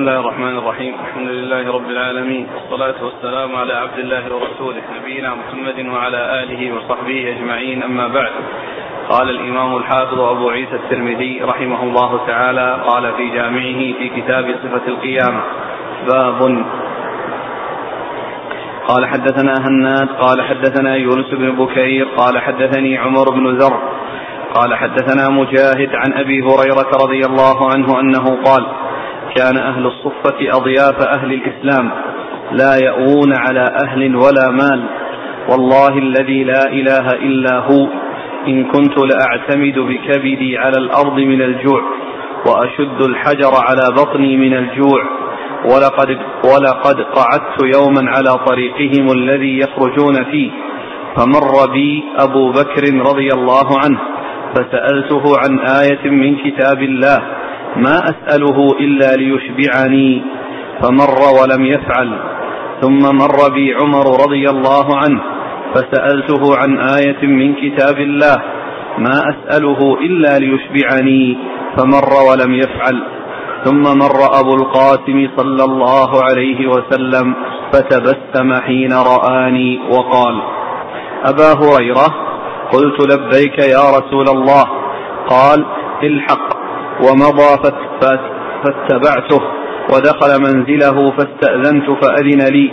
بسم الله الرحمن الرحيم الحمد لله رب العالمين والصلاة والسلام على عبد الله ورسوله نبينا محمد وعلى آله وصحبه أجمعين أما بعد قال الإمام الحافظ أبو عيسى الترمذي رحمه الله تعالى قال في جامعه في كتاب صفة القيامة باب قال حدثنا هناد قال حدثنا يونس بن بكير قال حدثني عمر بن زر قال حدثنا مجاهد عن ابي هريره رضي الله عنه انه قال كان أهل الصفة أضياف أهل الإسلام لا يأوون على أهل ولا مال. والله الذي لا إله إلا هو. إن كنت لأعتمد بكبدي على الأرض من الجوع وأشد الحجر على بطني من الجوع. ولقد ولقد قعدت يوما على طريقهم الذي يخرجون فيه. فمر بي أبو بكر رضي الله عنه فسألته عن آية من كتاب الله. ما أسأله إلا ليشبعني فمر ولم يفعل. ثم مر بي عمر رضي الله عنه فسألته عن آية من كتاب الله. ما أسأله إلا ليشبعني فمر ولم يفعل. ثم مر أبو القاسم صلى الله عليه وسلم فتبسم حين رآني وقال أبا هريرة قلت لبيك يا رسول الله. قال الحق. ومضى فاتبعته ودخل منزله فاستأذنت فأذن لي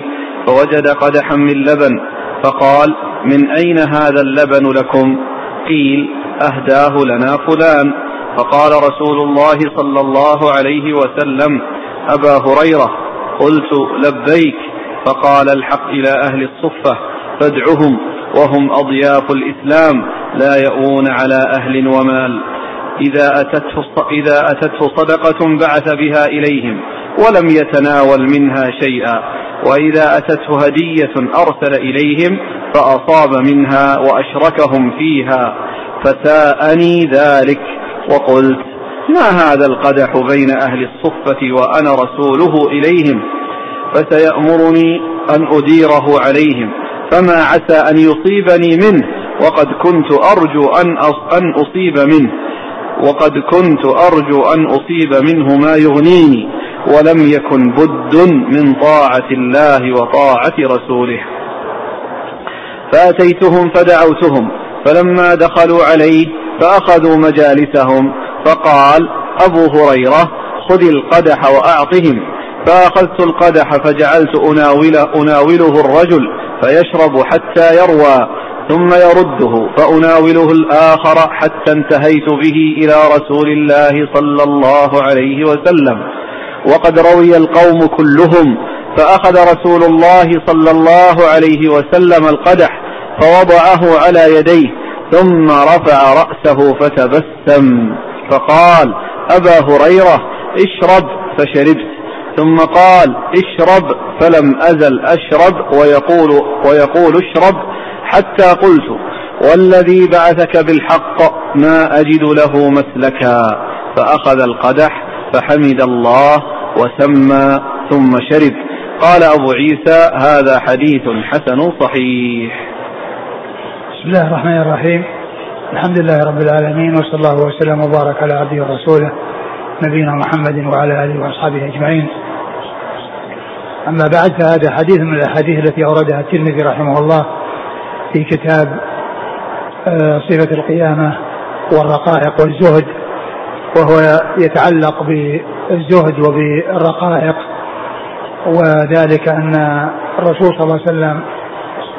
فوجد قدحا من لبن فقال من أين هذا اللبن لكم؟ قيل أهداه لنا فلان فقال رسول الله صلى الله عليه وسلم أبا هريرة قلت لبيك فقال الحق إلى أهل الصفة فادعهم وهم أضياف الإسلام لا يؤون على أهل ومال إذا أتته, إذا أتته صدقة بعث بها إليهم ولم يتناول منها شيئا. وإذا أتته هدية أرسل إليهم فأصاب منها وأشركهم فيها. فساءني ذلك وقلت ما هذا القدح بين أهل الصفة وأنا رسوله إليهم؟ فسيأمرني أن أديره عليهم. فما عسى أن يصيبني منه وقد كنت أرجو أن أن أصيب منه. وقد كنت أرجو أن أصيب منه ما يغنيني ولم يكن بد من طاعة الله وطاعة رسوله. فأتيتهم فدعوتهم فلما دخلوا عليه فأخذوا مجالسهم فقال أبو هريرة خذ القدح وأعطهم. فأخذت القدح فجعلت أناوله, أناوله الرجل فيشرب حتى يروى ثم يرده فأناوله الآخر حتى انتهيت به إلى رسول الله صلى الله عليه وسلم. وقد روي القوم كلهم فأخذ رسول الله صلى الله عليه وسلم القدح فوضعه على يديه ثم رفع رأسه فتبسم. فقال أبا هريرة اشرب فشربت. ثم قال اشرب فلم أزل أشرب ويقول ويقول اشرب. حتى قلت والذي بعثك بالحق ما أجد له مسلكا فأخذ القدح فحمد الله وسمى ثم شرب. قال أبو عيسى هذا حديث حسن صحيح. بسم الله الرحمن الرحيم. الحمد لله رب العالمين وصلى الله وسلم وبارك على عبده ورسوله نبينا محمد وعلى آله وأصحابه أجمعين. أما بعد فهذا حديث من الأحاديث التي أوردها الترمذي رحمه الله في كتاب آه، صفة القيامة والرقائق والزهد وهو يتعلق بالزهد وبالرقائق وذلك أن الرسول صلى الله عليه وسلم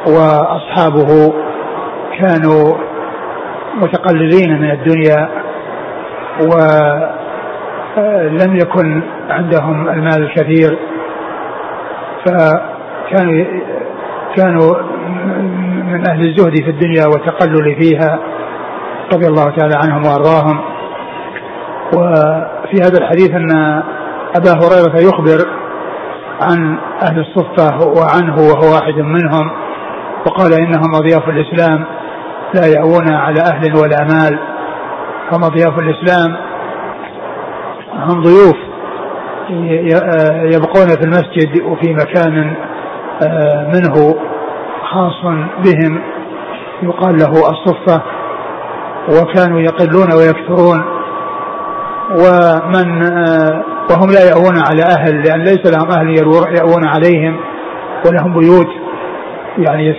وأصحابه كانوا متقللين من الدنيا ولم يكن عندهم المال الكثير فكانوا كانوا من أهل الزهد في الدنيا والتقلل فيها رضي الله تعالى عنهم وأرضاهم. وفي هذا الحديث أن أبا هريرة يخبر عن أهل الصفة وعنه وهو واحد منهم وقال إنهم أضياف الإسلام لا يأوون على أهل ولا مال. هم أضياف الإسلام هم ضيوف يبقون في المسجد وفي مكان آه، منه. خاص بهم. يقال له الصفة. وكانوا يقلون ويكثرون. ومن آه، وهم لا يأوون على أهل لأن ليس لهم أهل يأوون عليهم. ولهم بيوت يعني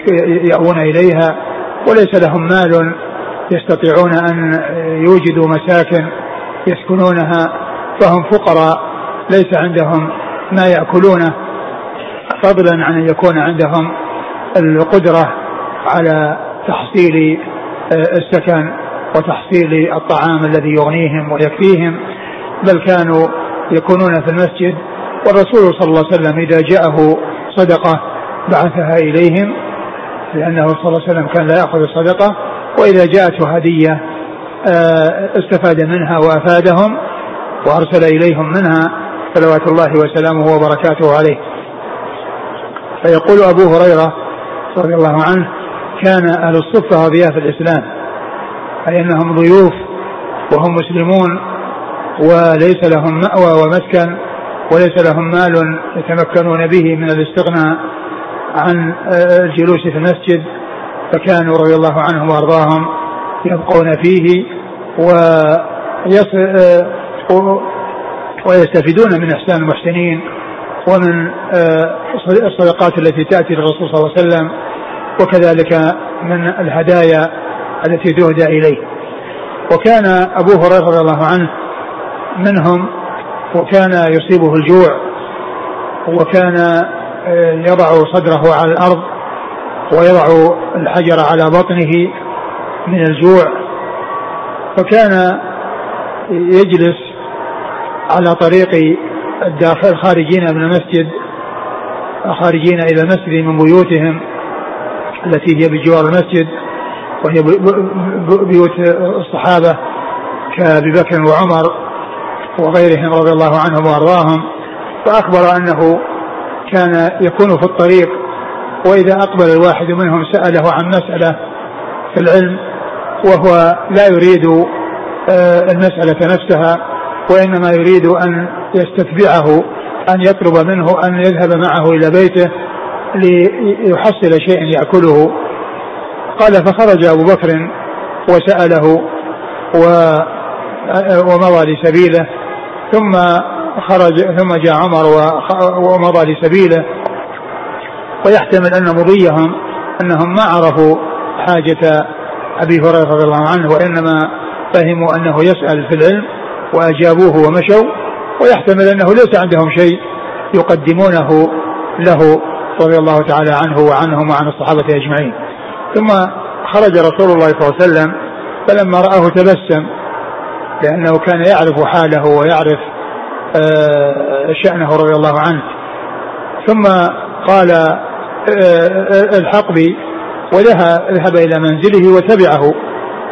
يأوون إليها. وليس لهم مال يستطيعون أن يوجدوا مساكن يسكنونها. فهم فقراء. ليس عندهم ما يأكلونه. فضلا عن أن يكون عندهم القدرة على تحصيل آه، السكن وتحصيل الطعام الذي يغنيهم ويكفيهم بل كانوا يكونون في المسجد والرسول صلى الله عليه وسلم إذا جاءه صدقة بعثها إليهم لأنه صلى الله عليه وسلم كان لا يأخذ الصدقة وإذا جاءته هدية آه، استفاد منها وأفادهم وأرسل إليهم منها صلوات الله وسلامه وبركاته عليه. فيقول أبو هريرة رضي الله عنه كان أهل الصفة أضياف الإسلام أي أنهم ضيوف وهم مسلمون وليس لهم مأوى ومسكن وليس لهم مال يتمكنون به من الاستغناء عن الجلوس في المسجد فكانوا رضي الله عنهم وأرضاهم يبقون فيه ويستفيدون من إحسان المحسنين ومن آه، الصدقات التي تأتي للرسول صلى الله عليه وسلم. وكذلك من الهدايا التي تهدى إليه. وكان أبو هريرة رضي الله عنه منهم وكان يصيبه الجوع وكان آه، يضع صدره على الأرض ويضع الحجر على بطنه من الجوع. فكان يجلس على طريق الداخل خارجين من المسجد خارجين إلى المسجد من بيوتهم. التي هي بجوار المسجد وهي بيوت الصحابة كأبي بكر وعمر وغيرهم رضي الله عنهم وأرضاهم فأخبر أنه كان يكون في الطريق وإذا أقبل الواحد منهم سأله عن مسألة في العلم وهو لا يريد آه، المسألة نفسها وإنما يريد أن يستتبعه أن يطلب منه أن يذهب معه إلى بيته ليحصل شيئا يأكله. قال فخرج أبو بكر وسأله و ومضى لسبيله ثم خرج ثم جاء عمر ومضى لسبيله. ويحتمل أن مضيهم أنهم ما عرفوا حاجة أبي هريرة رضي الله عنه وإنما فهموا أنه يسأل في العلم وأجابوه ومشوا. ويحتمل أنه ليس عندهم شيء يقدمونه له. رضي الله تعالى عنه وعنهم وعن الصحابة أجمعين. ثم خرج رسول الله صلى الله عليه وسلم فلما رآه تبسم لأنه كان يعرف حاله ويعرف آه، شأنه رضي الله عنه ثم قال آه، الحق بي وذهب إلى منزله وتبعه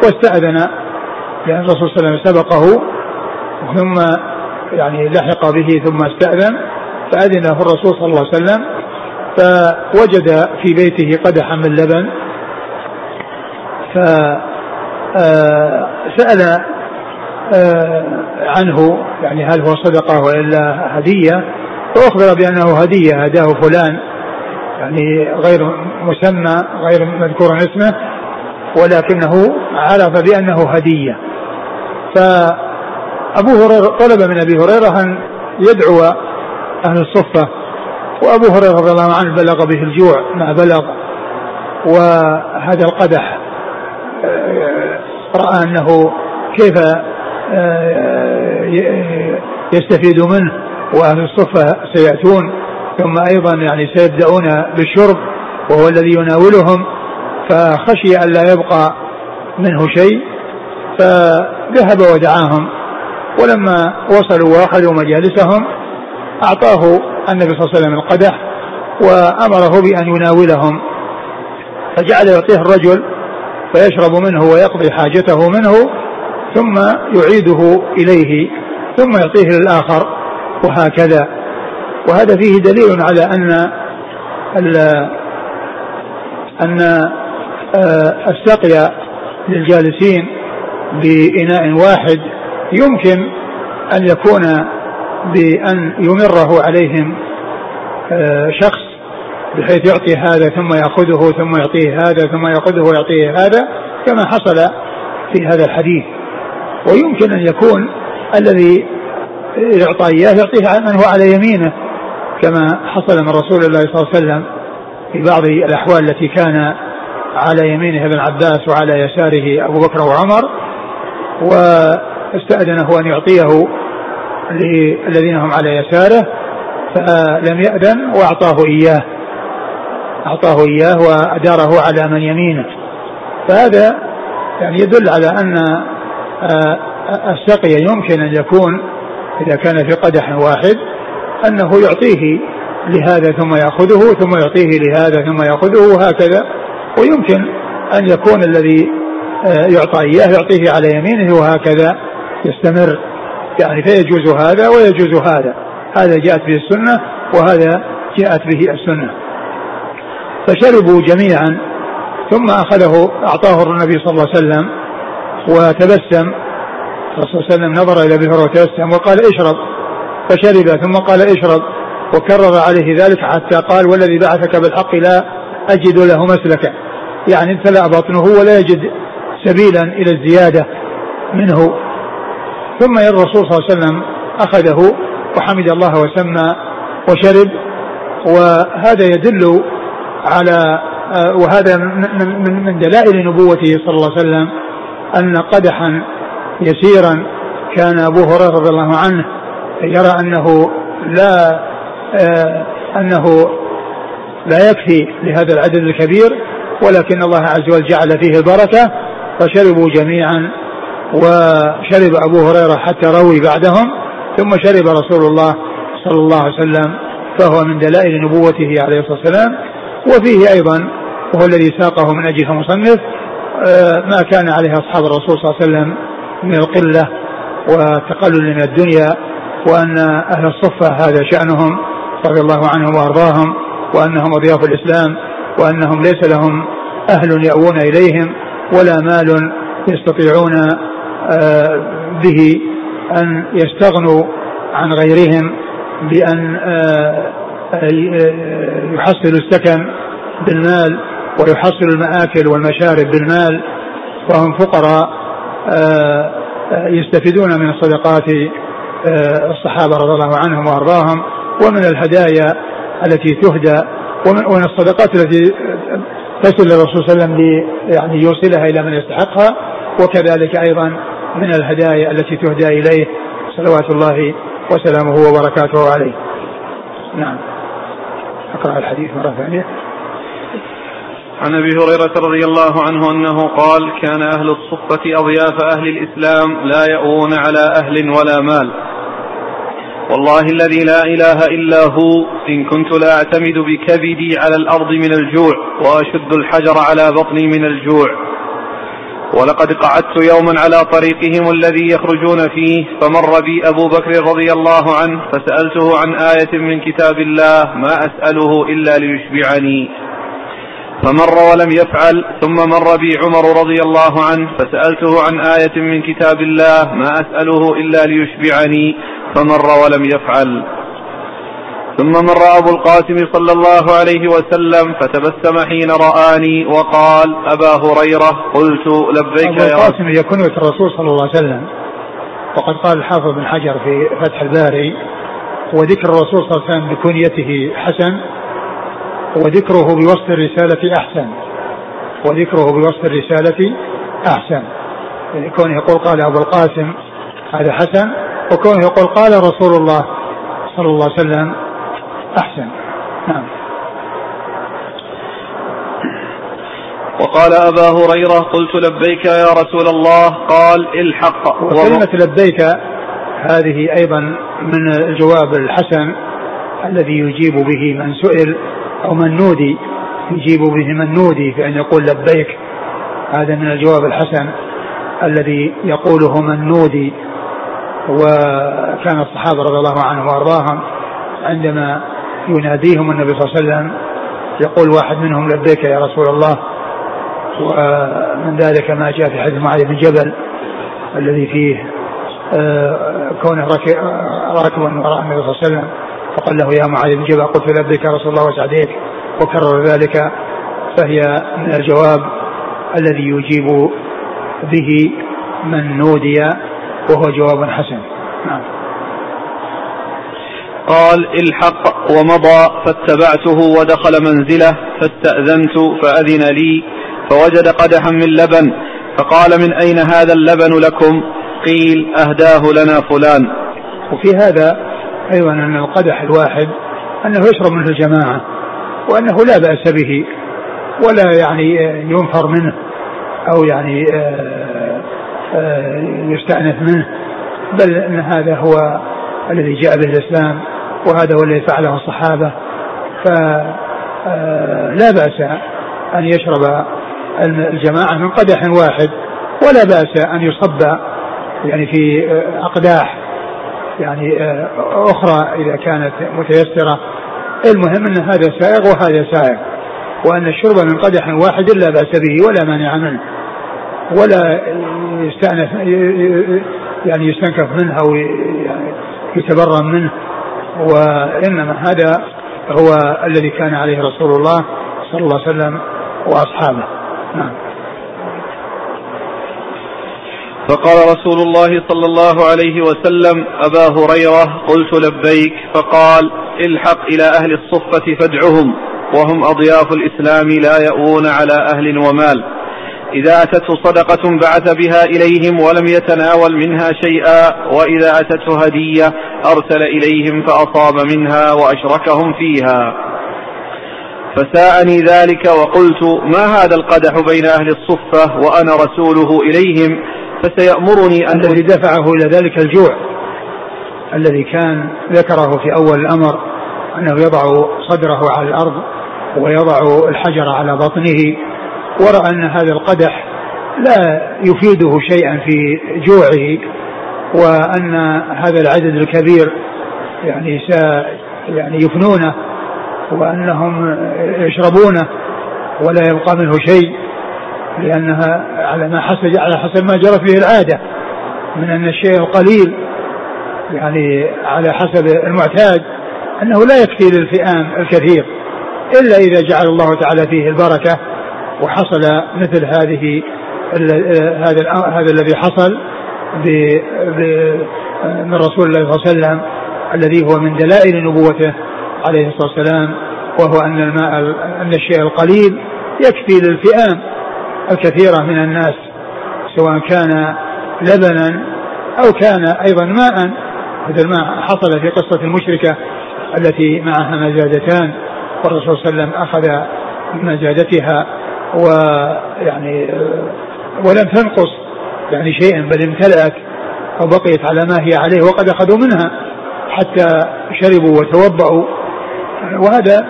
واستأذن لأن الرسول صلى الله عليه وسلم سبقه ثم يعني لحق به ثم استأذن فأذن الرسول صلى الله عليه وسلم فوجد في بيته قدحا من لبن. فسأل آه، آه، عنه يعني هل هو صدقة وإلا هدية. فأخبر بأنه هدية هداه فلان يعني غير مسمى غير مذكور اسمه ولكنه عرف بأنه هدية. فأبو هريرة طلب من أبي هريرة أن يدعو أهل الصفة وأبو هريرة رضي الله عنه بلغ به الجوع ما بلغ. وهذا القدح آه، رأى أنه كيف آه، يستفيد منه وأهل الصفة سيأتون ثم أيضا يعني سيبدأون بالشرب وهو الذي يناولهم فخشي أن لا يبقى منه شيء فذهب ودعاهم. ولما وصلوا وأخذوا مجالسهم أعطاه النبي صلى الله عليه وسلم القدح وأمره بأن يناولهم. فجعل يعطيه الرجل فيشرب منه ويقضي حاجته منه ثم يعيده إليه ثم يعطيه للآخر وهكذا. وهذا فيه دليل على أن أن آه، السقي للجالسين بإناء واحد يمكن أن يكون بأن يمره عليهم آه، شخص بحيث يعطي هذا ثم يأخذه ثم يعطيه هذا ثم يأخذه ويعطيه هذا كما حصل في هذا الحديث. ويمكن أن يكون الذي يعطى إياه يعطيه من هو على يمينه كما حصل من رسول الله صلى الله عليه وسلم في بعض الأحوال التي كان على يمينه ابن عباس وعلى يساره أبو بكر وعمر واستأذنه أن يعطيه للذين هم على يساره فلم يأذن وأعطاه إياه. أعطاه إياه وأداره على من يمينه. فهذا يعني يدل على أن آه، السقي يمكن أن يكون إذا كان في قدح واحد أنه يعطيه لهذا ثم يأخذه ثم يعطيه لهذا ثم يأخذه وهكذا. ويمكن أن يكون الذي آه، يعطى إياه يعطيه على يمينه وهكذا يستمر. يعني فيجوز هذا ويجوز هذا. هذا جاءت به السنة وهذا جاءت به السنة. فشربوا جميعا ثم أخذه أعطاه النبي صلى الله عليه وسلم وتبسم. الرسول صلى الله عليه وسلم نظر إلى ابي وتبسم وقال اشرب. فشرب ثم قال اشرب. وكرر عليه ذلك حتى قال والذي بعثك بالحق لا أجد له مسلكا يعني امتلأ بطنه ولا يجد سبيلا إلى الزيادة منه. ثم الرسول صلى الله عليه وسلم أخذه وحمد الله وسمى وشرب وهذا يدل على وهذا من من دلائل نبوته صلى الله عليه وسلم أن قدحا يسيرا كان أبو هريرة رضي الله عنه يرى أنه لا أنه لا يكفي لهذا العدد الكبير ولكن الله عز وجل جعل فيه البركة فشربوا جميعا وشرب أبو هريرة حتى روي بعدهم ثم شرب رسول الله صلى الله عليه وسلم فهو من دلائل نبوته عليه الصلاة والسلام. وفيه أيضا وهو الذي ساقه من أجل المصنف آه، ما كان عليه أصحاب الرسول صلى الله عليه وسلم من القلة والتقلل من الدنيا وأن أهل الصفة هذا شأنهم رضي الله عنهم وأرضاهم وأنهم أضياف الإسلام وأنهم ليس لهم أهل يأوون إليهم ولا مال يستطيعون به أن يستغنوا عن غيرهم بأن آه، يحصلوا السكن بالمال ويحصلوا المآكل والمشارب بالمال. وهم فقراء آه، يستفيدون من الصدقات الصحابة رضي الله عنهم وأرضاهم. ومن الهدايا التي تهدى ومن الصدقات التي تصل للرسول صلى الله عليه وسلم يعني يوصلها إلى من يستحقها. وكذلك أيضا من الهدايا التي تهدى إليه صلوات الله وسلامه وبركاته عليه. نعم. أقرأ الحديث مرة ثانية. عن أبي هريرة رضي الله عنه أنه قال كان أهل الصفة أضياف أهل الإسلام لا ياوون على أهل ولا مال والله الذي لا إله إلا هو إن كنت لأعتمد بكبدي على الأرض من الجوع وأشد الحجر على بطني من الجوع ولقد قعدت يوما على طريقهم الذي يخرجون فيه فمر بي أبو بكر رضي الله عنه فسألته عن آية من كتاب الله ما أسأله إلا ليشبعني. فمر ولم يفعل ثم مر بي عمر رضي الله عنه فسألته عن آية من كتاب الله ما أسأله إلا ليشبعني فمر ولم يفعل. ثم مر أبو القاسم صلى الله عليه وسلم فتبسم حين رآني وقال أبا هريرة قلت لبيك يا أبو القاسم هي كنية الرسول صلى الله عليه وسلم. وقد قال الحافظ بن حجر في فتح الباري وذكر الرسول صلى الله عليه وسلم بكنيته حسن وذكره بوصف الرسالة أحسن. وذكره بوصف الرسالة أحسن. يعني كونه يقول قال أبو القاسم هذا حسن وكونه يقول قال رسول الله صلى الله عليه وسلم أحسن. نعم. وقال أبا هريرة قلت لبيك يا رسول الله قال الحق. وكلمة لبيك هذه أيضا من الجواب الحسن الذي يجيب به من سئل أو من نودي. يجيب به من نودي فأن يقول لبيك. هذا من الجواب الحسن الذي يقوله من نودي. وكان الصحابة رضي الله عنهم وأرضاهم عندما يناديهم النبي صلى الله عليه وسلم يقول واحد منهم لبيك يا رسول الله ومن ذلك ما جاء في حديث معاذ بن جبل الذي فيه آه، كونه راكبا وراء النبي صلى الله عليه وسلم فقال له يا معاذ بن جبل قلت لبيك يا رسول الله وسعديك وكرر ذلك فهي من الجواب الذي يجيب به من نودي وهو جواب حسن. نعم. قال الحق ومضى فاتبعته ودخل منزله فاستأذنت فأذن لي فوجد قدحا من لبن فقال من أين هذا اللبن لكم؟ قيل أهداه لنا فلان. وفي هذا أيضا أن القدح الواحد أنه يشرب منه الجماعة وأنه لا بأس به ولا يعني ينفر منه أو يعني آه، آه، يستأنف منه بل أن هذا هو الذي جاء به الإسلام وهذا هو الذي فعله الصحابة. فلا آه، بأس أن يشرب الجماعة من قدح واحد ولا بأس أن يصب يعني في أقداح يعني أخرى إذا كانت متيسرة. المهم أن هذا سائغ وهذا سائغ وأن الشرب من قدح واحد لا بأس به ولا مانع منه ولا يستأنف يعني يستنكف منه أو يتبرم منه. وإنما هذا هو الذي كان عليه رسول الله صلى الله عليه وسلم وأصحابه. نعم. فقال رسول الله صلى الله عليه وسلم أبا هريرة قلت لبيك فقال الحق إلى أهل الصفة فادعهم وهم أضياف الإسلام لا يأوون على أهل ومال. إذا أتته صدقة بعث بها إليهم ولم يتناول منها شيئا وإذا أتته هدية أرسل إليهم فأصاب منها وأشركهم فيها. فساءني ذلك وقلت ما هذا القدح بين أهل الصفة وأنا رسوله إليهم؟ فسيأمرني أن الذي دفعه إلى ذلك الجوع الذي كان ذكره في أول الأمر أنه يضع صدره على الأرض ويضع الحجر على بطنه ورأى أن هذا القدح لا يفيده شيئا في جوعه. وأن هذا العدد الكبير يعني س يعني يفنونه وأنهم يشربونه ولا يبقى منه شيء لأنها على ما حسب على حسب ما جرت به العادة من أن الشيء القليل يعني على حسب المعتاد أنه لا يكفي للفئام الكثير إلا إذا جعل الله تعالى فيه البركة وحصل مثل هذه هذا هذا الذي حصل من رسول الله صلى الله عليه وسلم الذي هو من دلائل نبوته عليه الصلاة والسلام وهو أن الماء أن الشيء القليل يكفي للفئام الكثيرة من الناس سواء كان لبنا أو كان أيضا ماء. هذا الماء حصل في قصة المشركة التي معها مزادتان والرسول صلى الله عليه وسلم أخذ مزادتها ويعني ولم تنقص يعني شيئا بل امتلأت أو بقيت على ما هي عليه وقد أخذوا منها حتى شربوا وتوضأوا. وهذا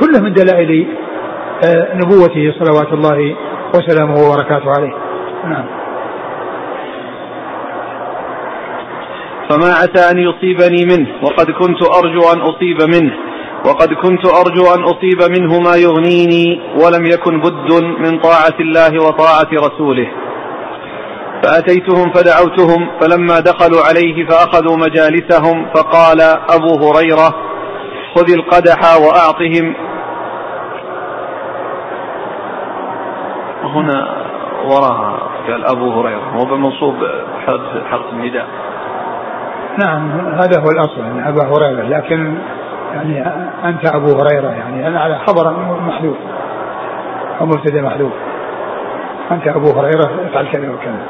كله من دلائل آه، نبوته صلوات الله وسلامه وبركاته عليه. نعم. فما عسى أن يصيبني منه وقد كنت أرجو أن أصيب منه وقد كنت أرجو أن أصيب منه ما يغنيني ولم يكن بد من طاعة الله وطاعة رسوله. فأتيتهم فدعوتهم فلما دخلوا عليه فأخذوا مجالسهم فقال أبو هريرة خذ القدح وأعطهم. هنا وراها قال أبو هريرة هو بمنصوب حرف النداء. نعم هذا هو الأصل أن أبا هريرة لكن يعني أنت أبو هريرة يعني أنا على خبر محذوف أو مبتدأ محذوف. أنت أبو هريرة افعل كذا وكذا.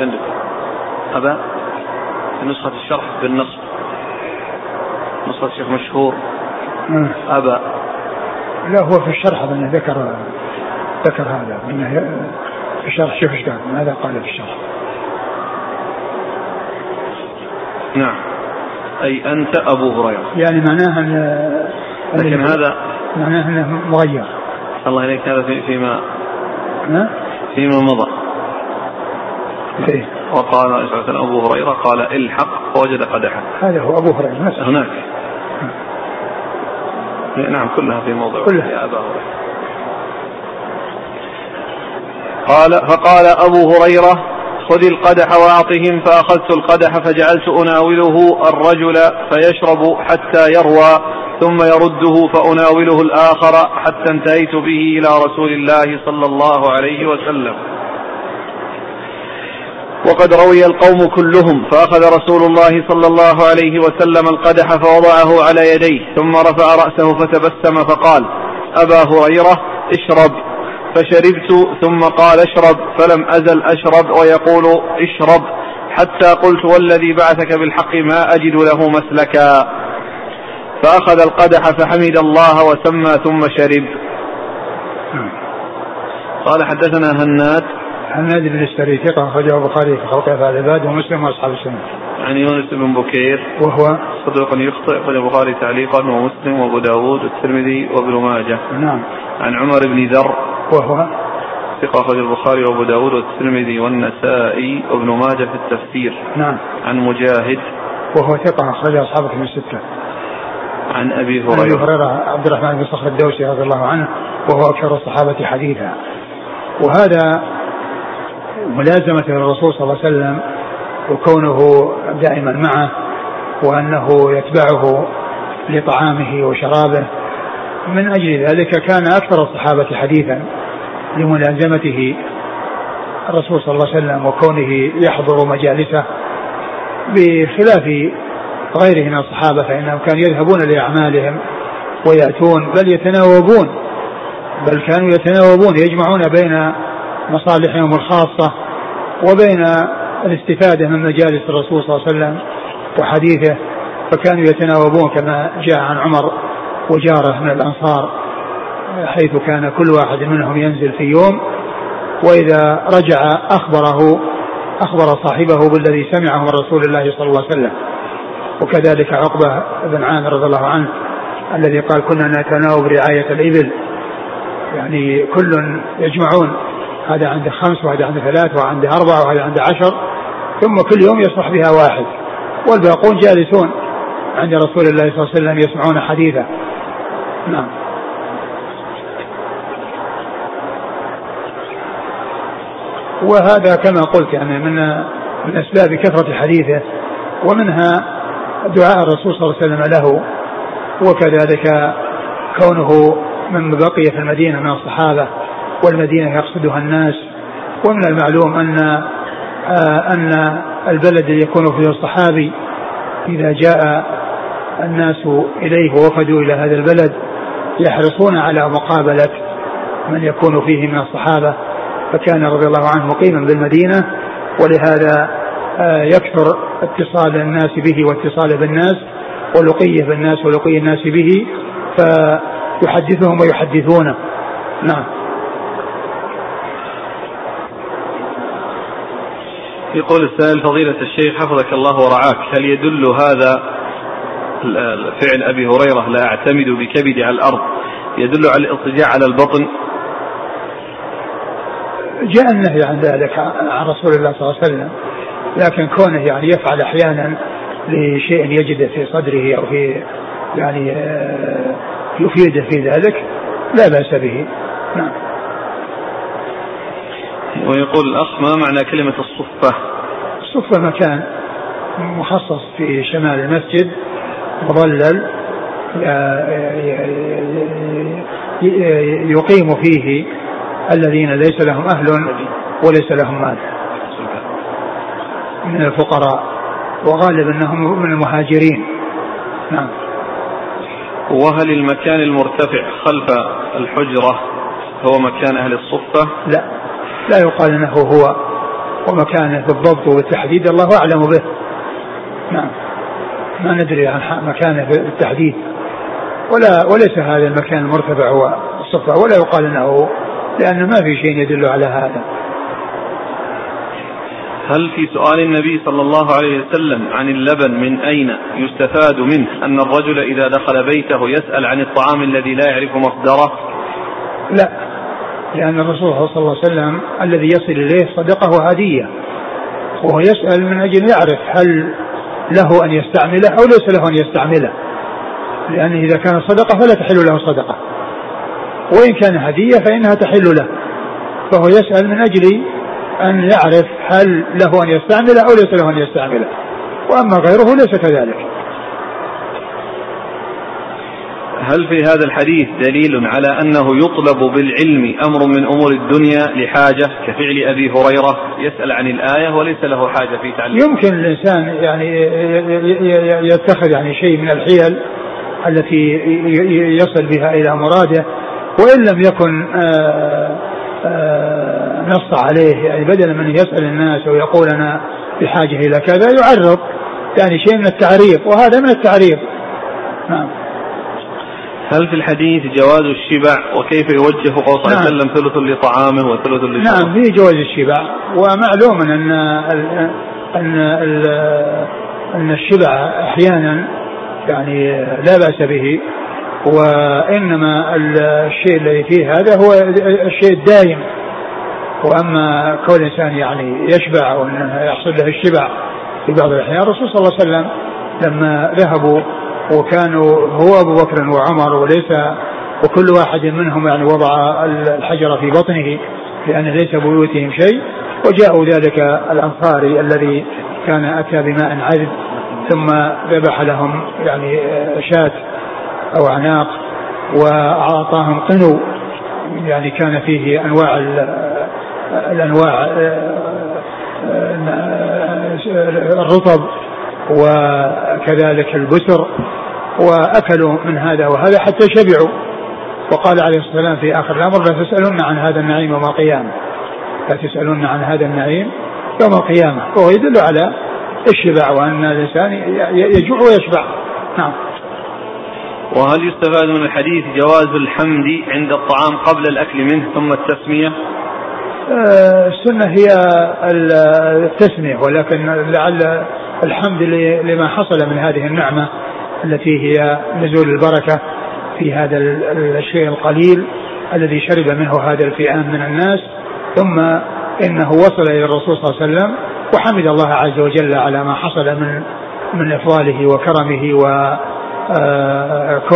عندك أبا في نسخة الشرح بالنصب. نسخة الشيخ مشهور. أبا. لا هو في الشرح أظن ذكر ذكر هذا في الشرح. شوف إيش قال ماذا قال في الشرح؟ نعم. أي أنت أبو هريرة. يعني معناها أن لكن هذا معناها أنه مغير. الله إليك هذا في فيما فيما مضى. إيه؟ وقال الصلاة أبو هريرة قال الحق فوجد قدحا هذا هو أبو هريرة نفسه. هناك. نعم كلها في موضع. كلها. يا أبا هريرة. قال فقال أبو هريرة خذ القدح وأعطهم فأخذت القدح فجعلت أناوله الرجل فيشرب حتى يروى ثم يرده فأناوله الآخر حتى انتهيت به إلى رسول الله صلى الله عليه وسلم. وقد روي القوم كلهم فأخذ رسول الله صلى الله عليه وسلم القدح فوضعه على يديه ثم رفع رأسه فتبسم فقال أبا هريرة اشرب. فشربت ثم قال اشرب. فلم أزل أشرب ويقول اشرب. حتى قلت والذي بعثك بالحق ما أجد له مسلكا. فأخذ القدح فحمد الله وسمى ثم شرب. قال حدثنا هناد هناد بن السري ثقة أخرجه البخاري في خلق أفعال العباد ومسلم وأصحاب السنة. عن يونس بن بكير وهو صدوق يخطئ أخرج البخاري تعليقا ومسلم وأبو داود والترمذي وابن ماجه. نعم. عن عمر بن ذر وهو ثقة أخرج البخاري وأبو داود والترمذي والنسائي وابن ماجه في التفسير. نعم. عن مجاهد وهو ثقة أخرج أصحابه من الستة. عن أبي هريرة. عن أبي هريرة عبد الرحمن بن صخر الدوسي رضي الله عنه وهو أكثر الصحابة حديثا. وهذا ملازمة الرسول صلى الله عليه وسلم وكونه دائما معه وأنه يتبعه لطعامه وشرابه. من أجل ذلك كان أكثر الصحابة حديثا لملازمته الرسول صلى الله عليه وسلم وكونه يحضر مجالسه بخلاف غيره من الصحابة فإنهم كانوا يذهبون لأعمالهم ويأتون بل يتناوبون بل كانوا يتناوبون يجمعون بين مصالحهم الخاصة وبين الاستفادة من مجالس الرسول صلى الله عليه وسلم وحديثه فكانوا يتناوبون كما جاء عن عمر وجاره من الأنصار حيث كان كل واحد منهم ينزل في يوم وإذا رجع أخبره أخبر صاحبه بالذي سمعه من رسول الله صلى الله عليه وسلم. وكذلك عقبة بن عامر رضي الله عنه الذي قال كنا نتناوب رعاية الإبل. يعني كل يجمعون هذا عنده خمس وهذا عنده ثلاث وعنده أربعة وهذا عنده عشر ثم كل يوم يصلح بها واحد. والباقون جالسون عند رسول الله صلى الله عليه وسلم يسمعون حديثه. نعم. وهذا كما قلت يعني من من أسباب كثرة حديثه ومنها دعاء الرسول صلى الله عليه وسلم له وكذلك كونه من بقي في المدينة من الصحابة. والمدينة يقصدها الناس. ومن المعلوم أن آه، أن البلد الذي يكون فيه الصحابي إذا جاء الناس إليه ووفدوا إلى هذا البلد يحرصون على مقابلة من يكون فيه من الصحابة. فكان رضي الله عنه مقيما بالمدينة ولهذا آه، يكثر اتصال الناس به واتصال بالناس ولقيه بالناس ولقي الناس به فيحدثهم ويحدثونه. نعم. يقول السائل فضيلة الشيخ حفظك الله ورعاك هل يدل هذا فعل أبي هريرة لا أعتمد بكبدي على الأرض يدل على الاضطجاع على البطن؟ جاء النهي عن ذلك عن رسول الله صلى الله عليه وسلم لكن كونه يعني يفعل أحيانا لشيء يجده في صدره أو في يعني آه، يفيده في ذلك لا بأس به. نعم. ويقول الأخ ما معنى كلمة الصفة؟ الصفة مكان مخصص في شمال المسجد مظلل يقيم فيه الذين ليس لهم أهل وليس لهم مال. من الفقراء. وغالب أنهم من المهاجرين. نعم. وهل المكان المرتفع خلف الحجرة هو مكان أهل الصفة؟ لا. لا يقال إنه هو ومكانه بالضبط وبالتحديد الله أعلم به. نعم. ما ندري عن مكانه بالتحديد. ولا وليس هذا المكان المرتفع هو الصفة ولا يقال إنه لأن ما في شيء يدل على هذا. هل في سؤال النبي صلى الله عليه وسلم عن اللبن من أين يستفاد منه؟ أن الرجل إذا دخل بيته يسأل عن الطعام الذي لا يعرف مصدره؟ لا. لأن الرسول صلى الله عليه وسلم الذي يصل إليه صدقة وهدية وهو يسأل من أجل يعرف هل له أن يستعمله أو ليس له أن يستعمله. لأنه إذا كان صدقة فلا تحل له صدقة. وإن كان هدية فإنها تحل له. فهو يسأل من أجل أن يعرف هل له أن يستعمله أو ليس له أن يستعمله. وأما غيره ليس كذلك. هل في هذا الحديث دليل على أنه يطلب بالعلم أمر من أمور الدنيا لحاجة كفعل أبي هريرة يسأل عن الآية وليس له حاجة في تعليم يمكن الإنسان يعني يتخذ يعني شيء من الحيل التي يصل بها إلى مراده وإن لم يكن آه، آه، نص عليه يعني بدلا من يسأل الناس ويقول أنا بحاجة إلى كذا يعرض يعني شيء من التعريض وهذا من التعريض. نعم. هل في الحديث جواز الشبع وكيف يوجه قول صلى الله عليه نعم. وسلم ثلث لطعامه وثلث لشربه؟ نعم في جواز الشبع ومعلوم أن أن أن الشبع أحيانا يعني لا بأس به وإنما الشيء الذي فيه هذا هو الشيء الدائم وأما كون الإنسان يعني يشبع وأنه يحصل له الشبع في بعض الأحيان الرسول صلى الله عليه وسلم لما ذهبوا وكانوا هو أبو بكر وعمر وليس وكل واحد منهم يعني وضع الحجر في بطنه لأن ليس بيوتهم شيء وجاءوا ذلك الأنصاري الذي كان أتى بماء عذب ثم ذبح لهم يعني شاة أو اعناق وأعطاهم قنو يعني كان فيه أنواع الأنواع الرطب وكذلك البسر وأكلوا من هذا وهذا حتى شبعوا. وقال عليه الصلاة والسلام في آخر الأمر لا عن هذا النعيم يوم القيامة. لا عن هذا النعيم يوم القيامة. وهو يدل على الشبع وأن الإنسان يجوع ويشبع. نعم. وهل يستفاد من الحديث جواز الحمد عند الطعام قبل الأكل منه ثم التسمية؟ آه، السنة هي التسميه ولكن لعل الحمد لما حصل من هذه النعمة التي هي نزول البركة في هذا الشيء القليل الذي شرب منه هذا الفئام من الناس ثم إنه وصل إلى الرسول صلى الله عليه وسلم وحمد الله عز وجل على ما حصل من من إفضاله وكرمه وكون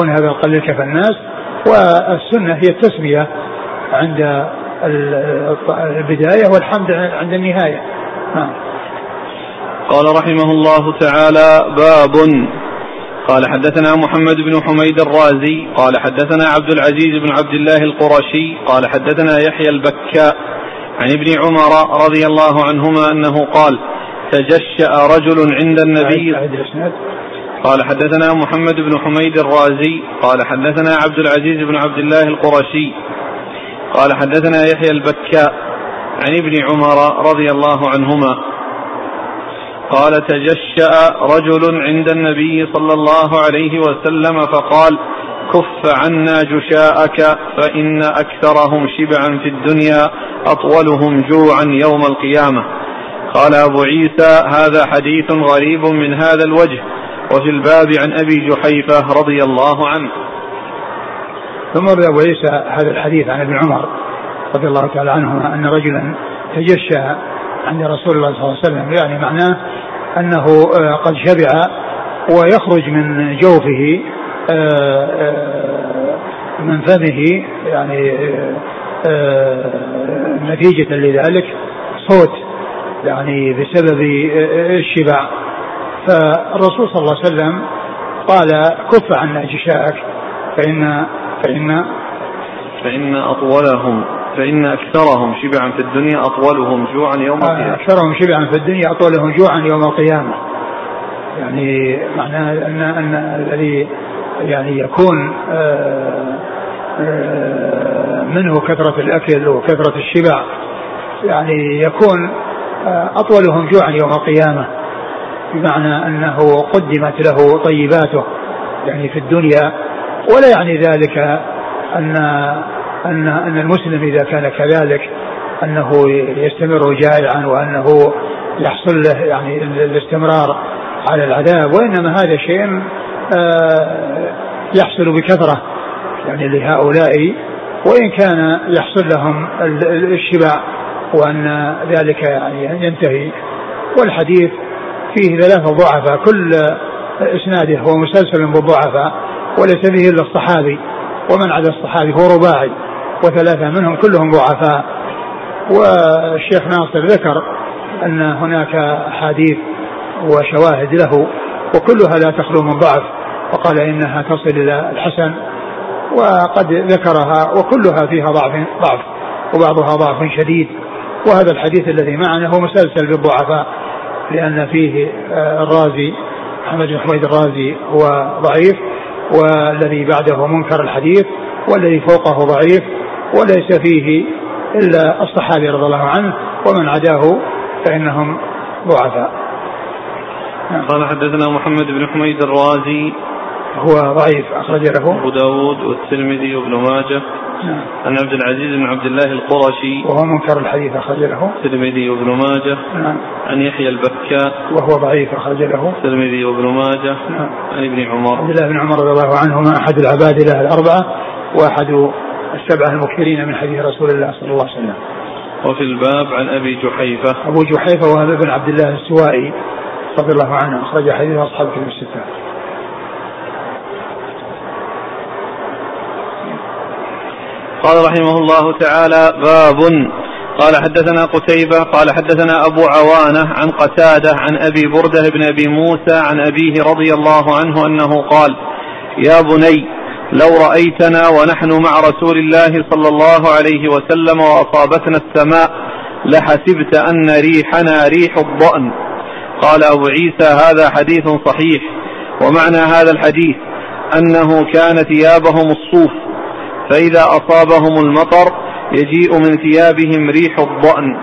آه، هذا القليل كفى الناس. والسنة هي التسمية عند البداية والحمد عند النهاية. نعم. قال رحمه الله تعالى باب. قال حدثنا محمد بن حميد الرازي. قال حدثنا عبد العزيز بن عبد الله القرشي. قال حدثنا يحيى البكاء عن ابن عمر رضي الله عنهما أنه قال تجشأ رجل عند النبي. قال حدثنا محمد بن حميد الرازي. قال حدثنا عبد العزيز بن عبد الله القرشي. قال حدثنا يحيى البكاء عن ابن عمر رضي الله عنهما قال تجشأ رجل عند النبي صلى الله عليه وسلم فقال كف عنا جشاءك فإن أكثرهم شبعا في الدنيا أطولهم جوعا يوم القيامة. قال أبو عيسى هذا حديث غريب من هذا الوجه. وفي الباب عن أبي جحيفة رضي الله عنه. ثم أبو عيسى هذا الحديث عن ابن عمر رضي الله تعالى عنهما أن رجلا تجشى عند رسول الله صلى الله عليه وسلم يعني معناه أنه آه، قد شبع ويخرج من جوفه آه، آه، من فمه يعني نتيجة لذلك صوت يعني بسبب الشبع. فالرسول صلى الله عليه وسلم قال كف عنا جشاءك فإن فإن فإن أطولهم فإن أكثرهم شبعا في الدنيا أطولهم جوعا يوم آه، القيامة. أكثرهم شبعا في الدنيا أطولهم جوعا يوم القيامة. يعني معناه أن أن الذي يعني يكون آه، آه، منه كثرة الأكل وكثرة الشبع يعني يكون أطولهم جوعا يوم القيامة. بمعنى أنه قدمت له طيباته يعني في الدنيا ولا يعني ذلك أن أن أن المسلم إذا كان كذلك أنه يستمر جائعا وأنه يحصل له يعني الاستمرار على العذاب وإنما هذا شيء آه، يحصل بكثرة يعني لهؤلاء وإن كان يحصل لهم الشبع وأن ذلك يعني ينتهي. والحديث فيه ثلاثة ضعفاء كل إسناده هو مسلسل بالضعفاء وليس فيه إلا الصحابي ومن عدا الصحابي هو رباعي وثلاثة منهم كلهم ضعفاء. والشيخ ناصر ذكر أن هناك أحاديث وشواهد له وكلها لا تخلو من ضعف وقال إنها تصل إلى الحسن وقد ذكرها وكلها فيها ضعف ضعف وبعضها ضعف شديد. وهذا الحديث الذي معنا هو مسلسل بالضعفاء لأن فيه آه، الرازي محمد بن حميد الرازي هو ضعيف. والذي بعده منكر الحديث والذي فوقه ضعيف وليس فيه إلا الصحابي رضي الله عنه ومن عداه فإنهم ضعفاء. قال حدثنا محمد بن حميد الرازي هو ضعيف أخرج له أبو داود والترمذي وابن ماجه. نعم. عن عبد العزيز بن عبد الله القرشي. وهو منكر الحديث أخرج له الترمذي وابن ماجه. نعم. عن يحيى البكاء وهو ضعيف أخرج له الترمذي وابن ماجه. نعم. عن ابن عمر. عبد الله بن عمر رضي الله عنهما أحد العباد له الأربعة وأحد السبعة المكثرين من حديث رسول الله صلى الله عليه وسلم. وفي الباب عن أبي جحيفة. أبو جحيفة وهذا بن عبد الله السوائي رضي الله عنه. أخرج حديث أصحاب كتب الستة. قال رحمه الله تعالى باب. قال حدثنا قتيبة قال حدثنا أبو عوانة عن قتادة عن أبي بردة بن أبي موسى عن أبيه رضي الله عنه أنه قال يا بني لو رأيتنا ونحن مع رسول الله صلى الله عليه وسلم وأصابتنا السماء لحسبت أن ريحنا ريح الضأن. قال أبو عيسى هذا حديث صحيح ومعنى هذا الحديث أنه كان ثيابهم الصوف فإذا أصابهم المطر يجيء من ثيابهم ريح الضأن.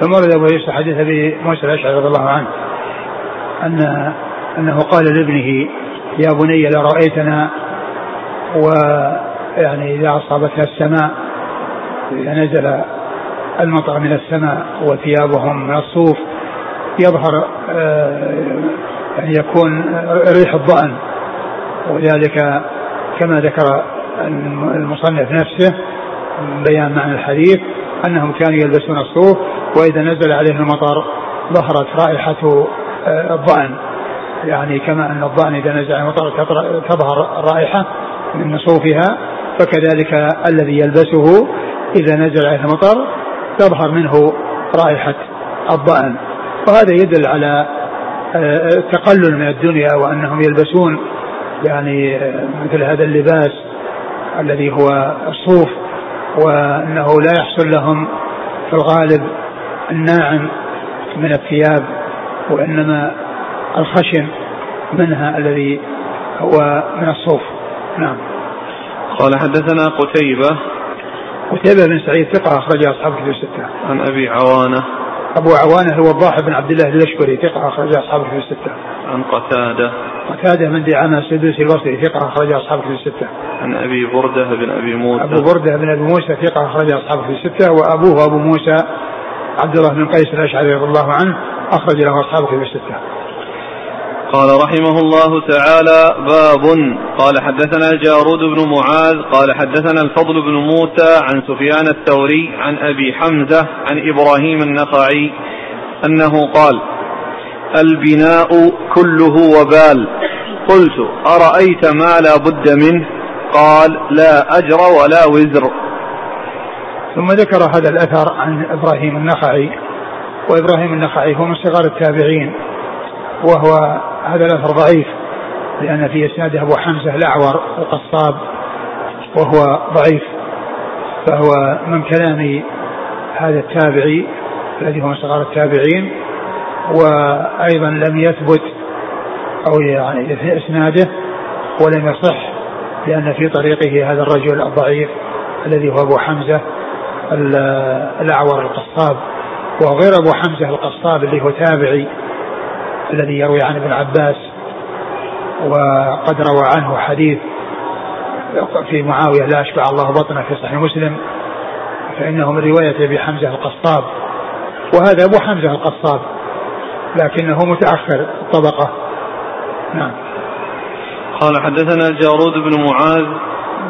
ثم ورد أبو عيسى حديث أبي موسى الأشعري رضي الله عنه أن أنه قال لابنه يا بني لرأيتنا ويعني إذا أصابتها السماء إذا نزل المطر من السماء وثيابهم من الصوف يظهر آه، يعني يكون ريح الضأن. وذلك كما ذكر المصنف نفسه بيان معنى الحديث أنهم كانوا يلبسون الصوف وإذا نزل عليهم المطر ظهرت رائحة آه، الضأن. يعني كما أن الضأن إذا نزل عليه المطر تظهر الرائحه من صوفها فكذلك الذي يلبسه إذا نزل عليه المطر تظهر منه رائحة الضأن. وهذا يدل على آه، التقلل من الدنيا وأنهم يلبسون يعني آه، مثل هذا اللباس الذي هو الصوف وأنه لا يحصل لهم في الغالب الناعم من الثياب وإنما الخشن منها الذي هو من الصوف. نعم. قال حدثنا قتيبة. قتيبة بن سعيد ثقة أخرج أصحاب كتب الستة. عن أبي عوانة. أبو عوانة هو الضاحي بن عبد الله الأشكري ثقة أخرج أصحاب كتب الستة. عن قتادة. قتادة من دعامة السدوسي البصري ثقة أخرج أصحاب كتب الستة. عن أبي بردة بن أبي موسى. أبو بردة بن أبي موسى ثقة أخرج أصحاب كتب الستة. وأبوه أبو موسى عبد الله بن قيس الأشعري رضي الله عنه أخرج له أصحاب كتب الستة. قال رحمه الله تعالى باب. قال حدثنا جارود بن معاذ قال حدثنا الفضل بن موسى عن سفيان الثوري عن أبي حمزة عن إبراهيم النخعي أنه قال البناء كله وبال. قلت أرأيت ما لا بد منه؟ قال لا أجر ولا وزر. ثم ذكر هذا الأثر عن إبراهيم النخعي وإبراهيم النخعي هو من صغار التابعين وهو هذا الأثر ضعيف لأن في اسناده أبو حمزة الأعور القصاب وهو ضعيف فهو من كلام هذا التابعي الذي هو من صغار التابعين. وأيضا لم يثبت أو يعني في إسناده ولم يصح لأن في طريقه هذا الرجل الضعيف الذي هو أبو حمزة الأعور القصاب. وغير أبو حمزة القصاب اللي هو تابعي الذي يروي عن ابن عباس وقد روى عنه حديث في معاوية لا أشبع الله بطنه في صحيح مسلم فإنه من رواية أبي حمزة القصاب. وهذا أبو حمزة القصاب. لكنه متأخر الطبقة نعم. قال حدثنا الجارود بن معاذ.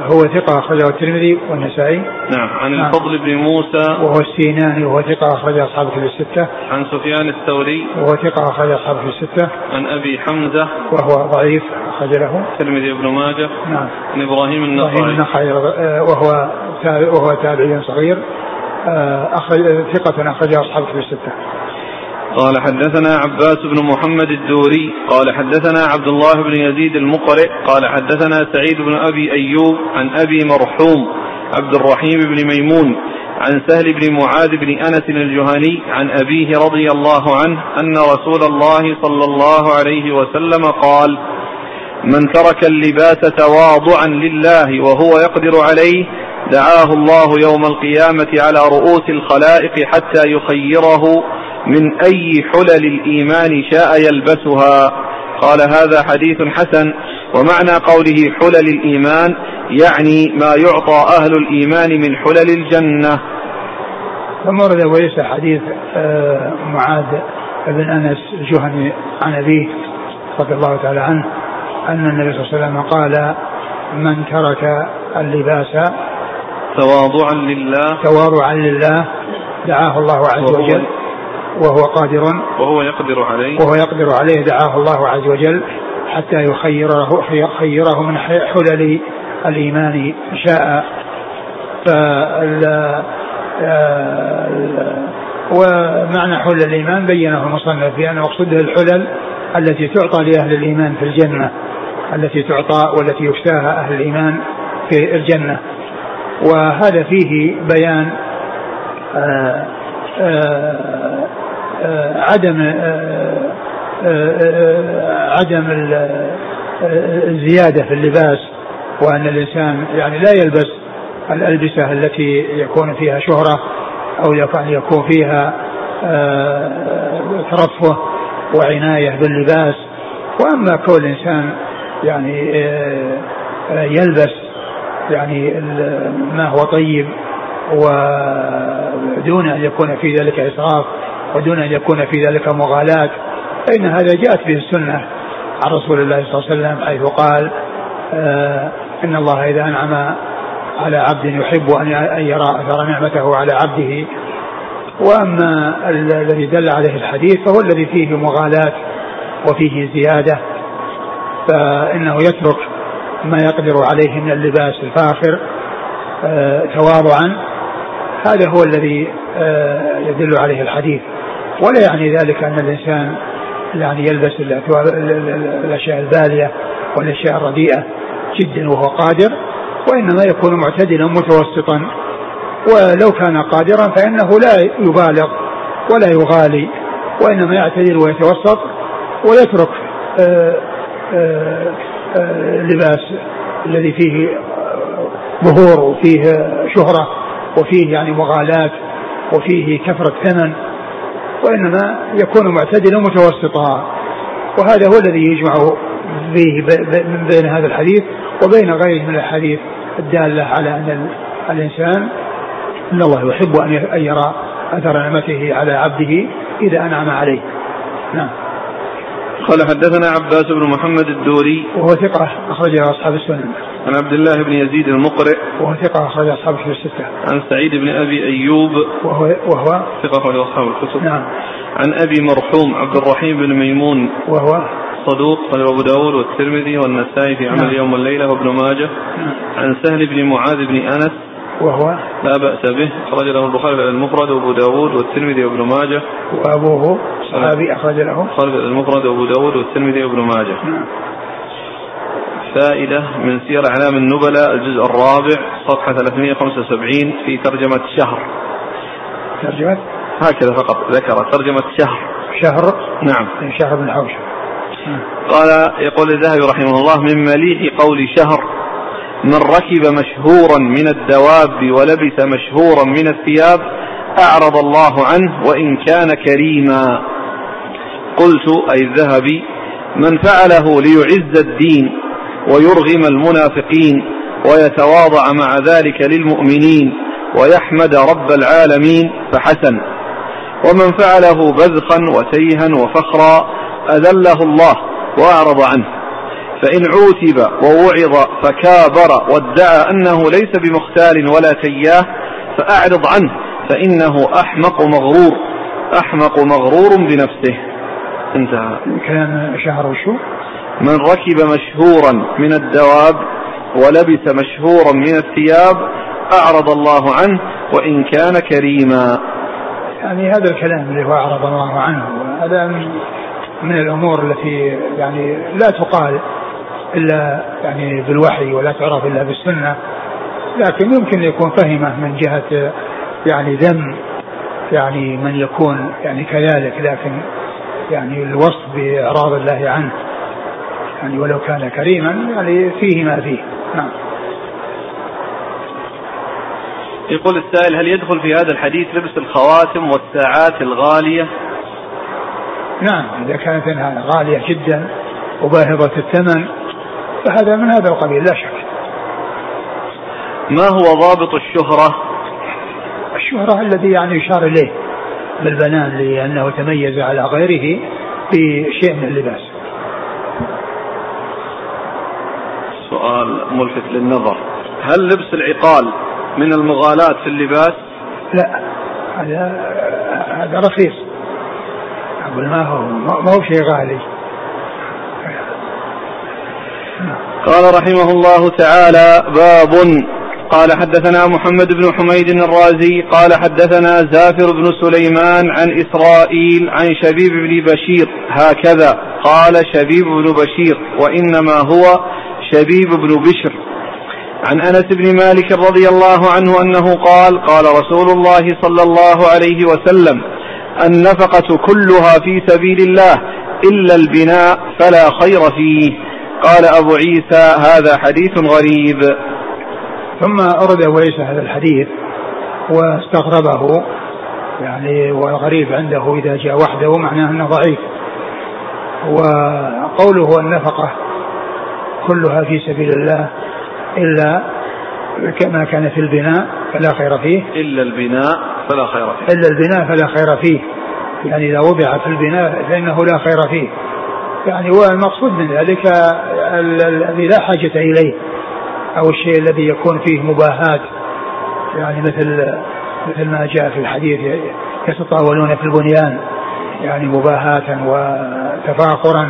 هو ثقة أخرجه الترمذي والنسائي. نعم عن نعم. الفضل بن موسى. وهو السيناني وهو ثقة أخرج أصحابه في الستة. عن سفيان الثوري. وهو ثقة أخرج أصحابه في الستة. عن أبي حمزة. وهو ضعيف أخرج له. الترمذي بن ماجه. نعم. عن إبراهيم النخعي. إبراهيم النخعي آه، وهو وهو تابعي صغير. آه، أخرج ثقة أخرجها أصحابه في الستة. قال حدثنا عباس بن محمد الدوري قال حدثنا عبد الله بن يزيد المقرئ قال حدثنا سعيد بن أبي أيوب عن أبي مرحوم عبد الرحيم بن ميمون عن سهل بن معاذ بن أنس الجهني عن أبيه رضي الله عنه أن رسول الله صلى الله عليه وسلم قال من ترك اللباس تواضعا لله وهو يقدر عليه دعاه الله يوم القيامة على رؤوس الخلائق حتى يخيره من أي حلل الإيمان شاء يلبسها. قال هذا حديث حسن. ومعنى قوله حلل الإيمان يعني ما يعطى أهل الإيمان من حلل الجنة. ثم ورد وليس حديث آه، معاذ بن أنس الجهني عن أبيه رضي الله تعالى عنه أن النبي صلى الله عليه وسلم قال من ترك اللباس تواضعا لله. تواضعا لله دعاه الله عز وجل. وهو قادر. وهو يقدر عليه. وهو يقدر عليه دعاه الله عز وجل حتى يخيره يخيره من حلل الإيمان شاء. ومعنى حلل الإيمان بينه المصنف بأن مقصوده الحلل التي تعطى لأهل الإيمان في الجنة التي تعطى والتي يشتاها أهل الإيمان في الجنة. وهذا فيه بيان آآ آآ عدم عدم الزيادة في اللباس وأن الإنسان يعني لا يلبس الألبسة التي يكون فيها شهرة أو يكون فيها ترفه وعناية باللباس. وأما كون الإنسان يعني يلبس يعني ما هو طيب ودون أن يكون في ذلك إسراف ودون أن يكون في ذلك مغالاة فإن هذا جاءت به السنة عن رسول الله صلى الله عليه وسلم حيث قال آه إن الله إذا أنعم على عبد يحب أن يرى أثر نعمته على عبده. وأما الذي دل عليه الحديث فهو الذي فيه مغالاة وفيه زيادة. فإنه يترك ما يقدر عليه من اللباس الفاخر آه تواضعا. هذا هو الذي آه يدل عليه الحديث. ولا يعني ذلك أن الإنسان يعني يلبس الأشياء البالية والأشياء الرديئة جدا وهو قادر وإنما يكون معتدلا متوسطا. ولو كان قادرا فإنه لا يبالغ ولا يغالي وإنما يعتدل ويتوسط ويترك آآ آآ اللباس الذي فيه ظهور وفيه شهرة وفيه يعني مغالاة وفيه كثرة ثمن. وإنما يكون معتدلا متوسطا وهذا هو الذي يجمع فيه من بين هذا الحديث وبين غيره من الأحاديث الدالة على أن الإنسان أن الله يحب أن يرى أثر نعمته على عبده إذا أنعم عليه. نعم. قال حدثنا عباس بن محمد الدوري. وهو ثقة أخرجه أصحاب السنن. عن عبد الله بن يزيد المقرئ وهو ثقة أخرج أصحاب الكتب الستة. عن سعيد بن أبي أيوب وهو وهو؟ ثقة أخرج أصحاب الكتب. نعم. عن أبي مرحوم عبد الرحيم بن ميمون وهو؟ صدوق قال أبو داود والترمذي والنسائي في عمل نعم. يوم والليلة وابن ماجه. نعم. عن سهل بن معاذ بن أنس وهو؟ لا بأس به أخرج له البخاري المفرد وأبو داود والترمذي وابن ماجه. وأبوه صحابي أخرج له. خالد المفرد وأبو داود والترمذي وابن ماجه. نعم. فائدة من سير أعلام النبلاء الجزء الرابع صفحة 375 في ترجمة شهر. ترجمة؟ هكذا فقط ذكر ترجمة شهر. شهر؟ نعم. شهر بن حوشب. قال يقول الذهبي رحمه الله من مليح قول شهر من ركب مشهورا من الدواب ولبس مشهورا من الثياب أعرض الله عنه وإن كان كريما. قلت أي الذهبي من فعله ليعز الدين ويرغم المنافقين ويتواضع مع ذلك للمؤمنين ويحمد رب العالمين فحسن. ومن فعله بذخا وتيها وفخرا أذله الله وأعرض عنه. فإن عوتب ووعظ فكابر وادعى أنه ليس بمختال ولا تياه فأعرض عنه فإنه أحمق مغرور أحمق مغرور بنفسه. انتهى. كلام شهر وشو من ركب مشهورا من الدواب ولبس مشهورا من الثياب أعرض الله عنه وإن كان كريما. يعني هذا الكلام اللي هو أعرض الله عنه هذا من الأمور التي يعني لا تقال إلا يعني بالوحي ولا تعرف إلا بالسنة لكن يمكن يكون فهمة من جهة يعني ذم يعني من يكون يعني كذلك لكن يعني الوصف بإعراض الله عنه. يعني ولو كان كريما يعني فيه ما فيه. نعم. يقول السائل هل يدخل في هذا الحديث لبس الخواتم والساعات الغالية؟ نعم إذا كانت إنها غالية جدا وباهظة الثمن فهذا من هذا القبيل لا شك. ما هو ضابط الشهرة؟ الشهرة الذي يعني يشار إليه بالبنان لأنه تميز على غيره بشيء من اللباس. سؤال ملفت للنظر. هل لبس العقال من المغالاة في اللباس؟ لا هذا هذا رخيص. أقول ما هو ما هو شيء غالي. قال رحمه الله تعالى باب. قال حدثنا محمد بن حميد الرازي. قال حدثنا زافر بن سليمان عن إسرائيل عن شبيب بن بشير. هكذا. قال شبيب بن بشير. وإنما هو شبيب بن بشر. عن أنس بن مالك رضي الله عنه أنه قال قال رسول الله صلى الله عليه وسلم النفقة كلها في سبيل الله إلا البناء فلا خير فيه. قال أبو عيسى هذا حديث غريب. ثم أورد أبو عيسى هذا الحديث واستغربه يعني والغريب عنده إذا جاء وحده معناه أنه ضعيف. وقوله النفقة كلها في سبيل الله إلا كما كان في البناء فلا خير فيه. إلا البناء فلا خير فيه. إلا البناء فلا خير فيه. يعني إذا وضع في البناء فإنه لا خير فيه. يعني والمقصود من ذلك الذي لا حاجة إليه أو الشيء الذي يكون فيه مباهات يعني مثل مثل ما جاء في الحديث يتطاولون في البنيان. يعني مباهاة وتفاخرا.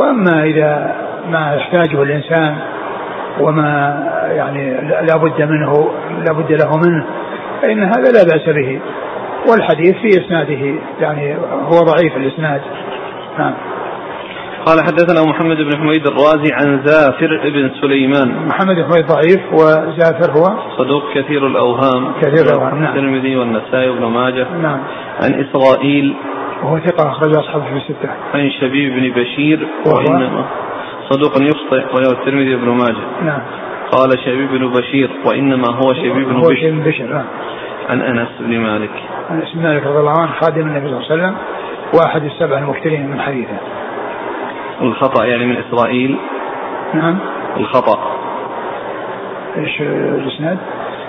وأما إذا ما يحتاجه الإنسان وما يعني لا بد منه لا بد له منه فإن هذا لا بأس به. والحديث في إسناده يعني هو ضعيف الإسناد. نعم. قال حدثنا محمد بن حميد الرازي عن زافر بن سليمان. محمد بن حميد ضعيف وزافر هو؟ صدوق كثير الأوهام. كثير الأوهام نعم. الترمذي والنسائي وابن ماجه. نعم. عن إسرائيل. وهو ثقة أخرج أصحابه في الستة. عن شبيب بن بشير. وإنما صدوق يخطئ وهو الترمذي وابن ماجه. نعم. قال شبيب بن بشير وإنما هو شبيب بن بشير, بشير نعم. عن أنس بن مالك. أنس بن مالك رضي الله عنه خادم النبي صلى الله عليه وسلم واحد السبع المكثرين من حديثه. الخطأ يعني من إسرائيل. نعم. الخطأ. إيش الإسناد؟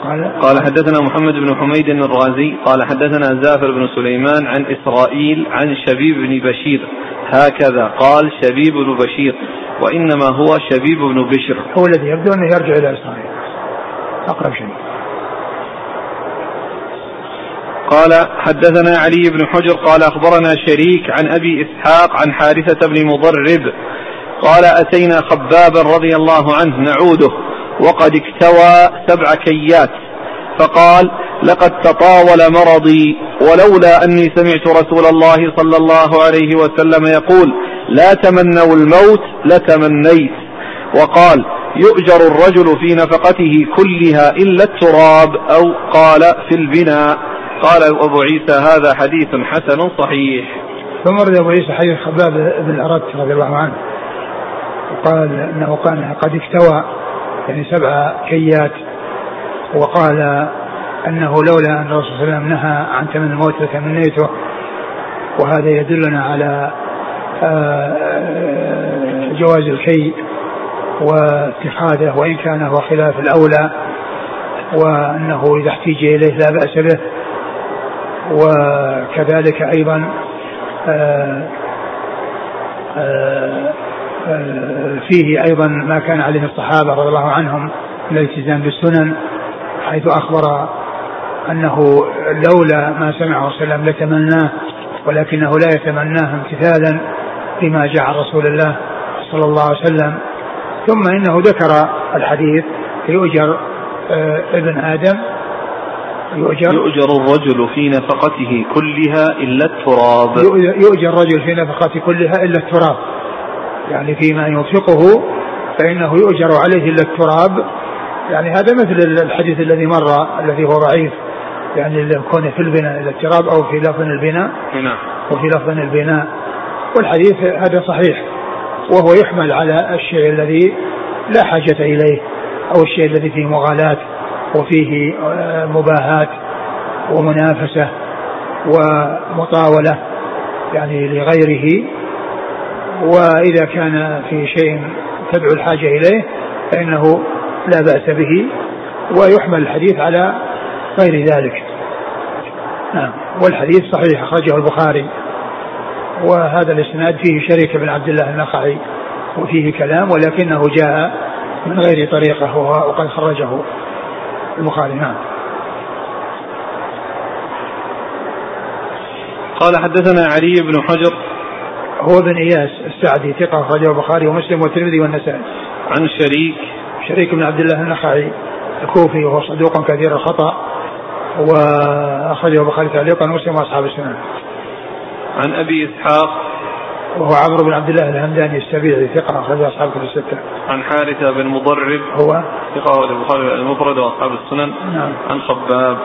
قال. قال حدثنا محمد بن حميد الرازي قال حدثنا زافر بن سليمان عن إسرائيل عن شبيب بن بشير. هكذا قال شبيب بن بشير. وإنما هو شبيب بن بشر. هو الذي يبدو أنه يرجع إلى إسرائيل. أقرب شيء. قال حدثنا علي بن حجر قال أخبرنا شريك عن أبي إسحاق عن حارثة بن مضرب قال أتينا خبابا رضي الله عنه نعوده وقد اكتوى سبع كيات فقال لقد تطاول مرضي ولولا أني سمعت رسول الله صلى الله عليه وسلم يقول لا تمنوا الموت لتمنيت. وقال يؤجر الرجل في نفقته كلها إلا التراب أو قال في البناء. قال أبو عيسى هذا حديث حسن صحيح. ثم ورد أبو عيسى حديث خباب بن الأرد رضي الله عنه. وقال أنه كان قد اكتوى يعني سبع كيات. وقال أنه لولا أن الرسول صلى الله عليه وسلم نهى عن تمن الموت لتمنيته. وهذا يدلنا على جواز الكي واتخاذه وإن كان هو خلاف الأولى وأنه إذا احتيج إليه لا بأس به. وكذلك أيضا آه، آه، آه، فيه أيضا ما كان عليه الصحابة رضي الله عنهم من الالتزام بالسنن حيث أخبر أنه لولا ما سمعه وسلم لتمناه ولكنه لا يتمناه امتثالا. لما جاء عن رسول الله صلى الله عليه وسلم. ثم إنه ذكر الحديث يؤجر ابن آدم. يؤجر. يؤجر الرجل في نفقته كلها إلا التراب. يؤجر الرجل في نفقته كلها إلا التراب. يعني فيما ينفقه فإنه يؤجر عليه إلا التراب. يعني هذا مثل الحديث الذي مر الذي هو ضعيف. يعني كونه في البناء إلى التراب أو في لفظ البناء. نعم. وفي لفظ البناء. والحديث هذا صحيح وهو يحمل على الشيء الذي لا حاجة إليه أو الشيء الذي فيه مغالاة وفيه آه، مباهاة ومنافسة ومطاولة يعني لغيره. وإذا كان في شيء تدعو الحاجة إليه فإنه لا بأس به ويحمل الحديث على غير ذلك. نعم. والحديث صحيح أخرجه البخاري. وهذا الإسناد فيه شريك بن عبد الله النخعي وفيه كلام ولكنه جاء من غير طريقة وقد خرجه البخاري نعم قال حدثنا علي بن حجر هو بن إياس السعدي ثقة أخرجه البخاري ومسلم والترمذي والنسائي. عن شريك شريك بن عبد الله النخعي الكوفي وهو صدوق كثير الخطأ وأخرجه البخاري تعليقا ومسلم وأصحاب السنن. عن أبي إسحاق وهو عمرو بن عبد الله الهمداني السبيعي ثقة أخرج أصحاب كتب الستة. عن حارثة بن مضرب هو ثقة البخاري المفرد وأصحاب السنن. نعم. عن خباب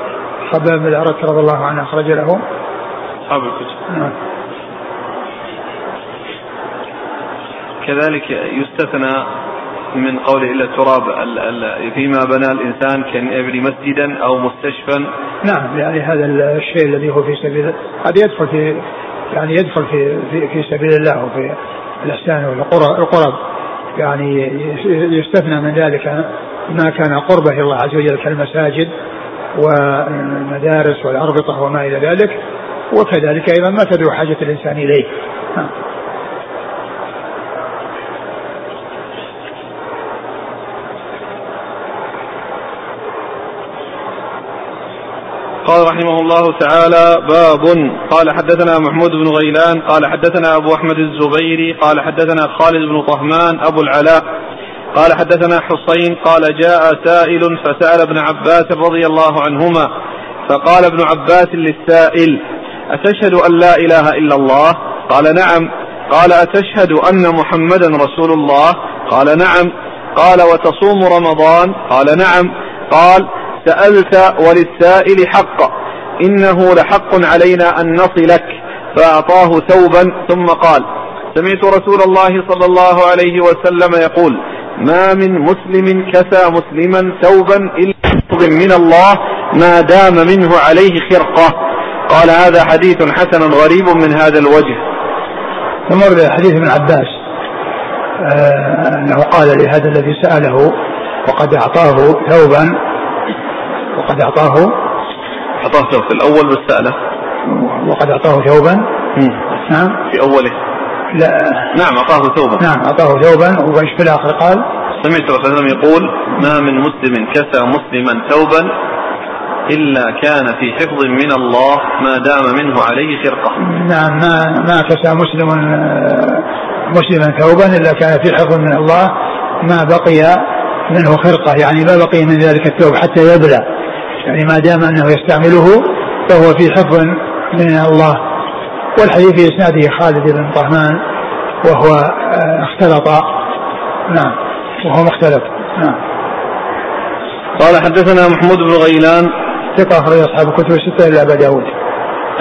خباب بن الأرت رضي الله عنه أخرج له أصحاب الكتب. نعم. كذلك يستثنى من قوله إلا التراب فيما بنى الإنسان كان يبني مسجدا أو مستشفى نعم يعني هذا الشيء الذي هو في سبيل هذا يدخل في يعني يدخل في في, في سبيل الله وفي الإحسان والقرب يعني يستثنى من ذلك ما كان قربه إلى الله عز وجل كالمساجد والمدارس والأربطة وما إلى ذلك وكذلك أيضا ما تدعو حاجة الإنسان إليه. قال رحمه الله تعالى باب. قال حدثنا محمود بن غيلان قال حدثنا أبو أحمد الزبيري قال حدثنا خالد بن طهمان أبو العلاء قال حدثنا حسين قال جاء سائل فسأل ابن عباس رضي الله عنهما فقال ابن عباس للسائل أتشهد أن لا إله إلا الله؟ قال نعم. قال أتشهد أن محمدا رسول الله؟ قال نعم. قال وتصوم رمضان؟ قال نعم. قال سألت وللسائل حق. إنه لحق علينا أن نصلك فأعطاه ثوبا ثم قال سمعت رسول الله صلى الله عليه وسلم يقول ما من مسلم كسى مسلما ثوبا إلا من الله ما دام منه عليه خرقة. قال هذا حديث حسن غريب من هذا الوجه. ثم حديث ابن عباس آه أنه قال لهذا الذي سأله وقد أعطاه ثوبا وقد أعطاه أعطاه في الأول بالسألة وقد أعطاه ثوبا. نعم. في أوله. لا. نعم أعطاه ثوبا. نعم أعطاه ثوبا. وإيش في الآخر قال؟ سمعت الرسول صلى يقول ما من مسلم كسى مسلما ثوبا إلا كان في حفظ من الله ما دام منه عليه خرقة نعم ما ما كسى مسلم مسلما ثوبا إلا كان في حفظ من الله ما بقي منه خرقة يعني ما بقي من ذلك الثوب حتى يبلى. يعني ما دام أنه يستعمله فهو في حفظ من الله. والحديث في إسناده خالد بن طهمان وهو آه، اختلط. نعم وهو مختلط. نعم. قال حدثنا محمود بن غيلان. ثقة أخرج أصحاب الكتب الستة إلا أبا داود.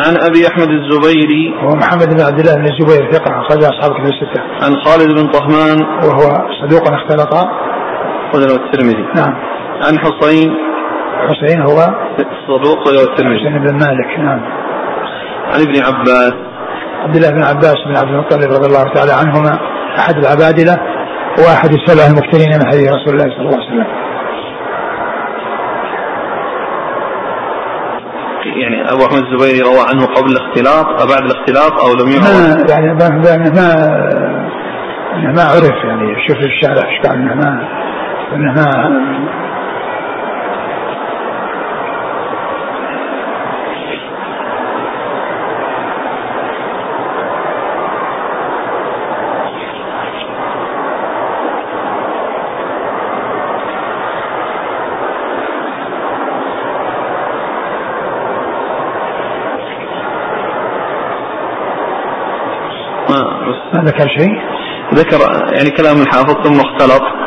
عن أبي أحمد الزبيري. وهو محمد بن عبد الله بن الزبير ثقة أخرج أصحاب الكتب الستة. عن خالد بن طهمان. وهو صدوق اختلط. أخرجه الترمذي. نعم. عن حسين. حسين هو صدوق الترمذي. حسين بن مالك نعم. عن ابن عباس. عبد الله بن عباس بن عبد المطلب رضي الله تعالى عنهما أحد العبادلة واحد السبع المكثرين من حديث رسول الله صلى الله عليه وسلم. يعني أبو أحمد الزبيري روى عنه قبل الاختلاط أو بعد الاختلاط أو لم يروى؟ ما يعني ما ما ما عرف يعني شوف الشارع انه ما انها ما ذكر شيء؟ ذكر يعني كلام الحافظ ثم اختلط.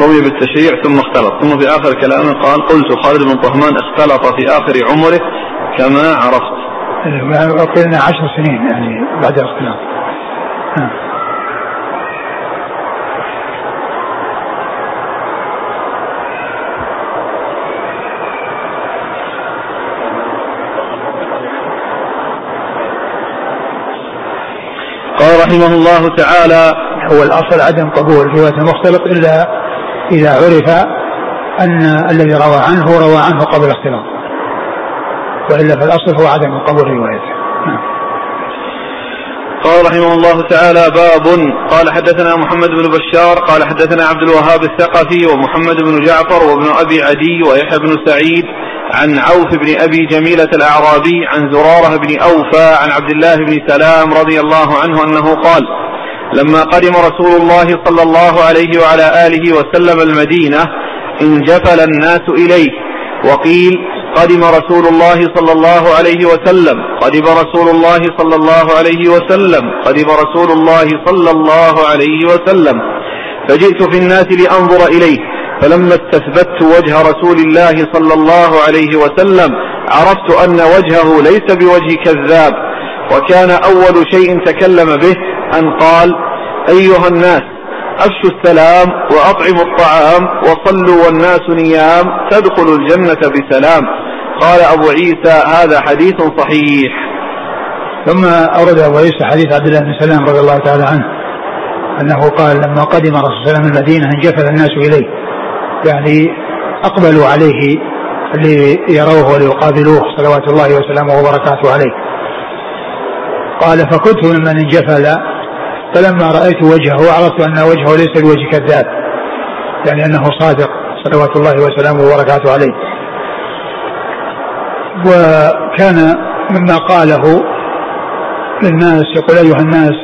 روي بالتشريع ثم اختلط. ثم في آخر كلامه قال قلت خالد بن طهمان اختلط في آخر عمره كما عرفت. قلنا عشر سنين يعني بعد الاختلاط. قال رحمه الله تعالى هو الأصل عدم قبول رواية المختلط إلا إذا عرف أن الذي روى عنه روى عنه قبل الاختلاط وإلا فالأصل هو عدم قبول روايته نعم. قال رحمه الله تعالى باب قال حدثنا محمد بن بشار قال حدثنا عبد الوهاب الثقفي ومحمد بن جعفر وابن أبي عدي ويحيى بن سعيد عن عوف بن أبي جميلة الأعرابي عن زرارة بن أوفى عن عبد الله بن سلام رضي الله عنه أنه قال لما قدم رسول الله صلى الله عليه وعلى آله وسلم المدينة انجفل الناس إليه وقيل قدم رسول الله صلى الله عليه وسلم قدم رسول الله صلى الله عليه وسلم قدم رسول الله صلى الله عليه وسلم. فجئت في الناس لأنظر إليه فلما استثبت وجه رسول الله صلى الله عليه وسلم عرفت أن وجهه ليس بوجه كذاب وكان أول شيء تكلم به أن قال أيها الناس أفشوا السلام وأطعموا الطعام وصلوا والناس نيام تدخلوا الجنة بسلام. قال أبو عيسى هذا حديث صحيح. ثم أورد أبو عيسى حديث عبد الله بن سلام رضي الله تعالى عنه أنه قال لما قدم رسول الله من المدينة انجفل الناس إليه. يعني أقبلوا عليه ليروه وليقابلوه صلوات الله وسلامه وبركاته عليه. قال فكنت ممن انجفل فلما رأيت وجهه عرفت أن وجهه ليس بوجه كذاب يعني أنه صادق صلوات الله وسلامه وبركاته عليه. وكان مما قاله للناس يقول أيها الناس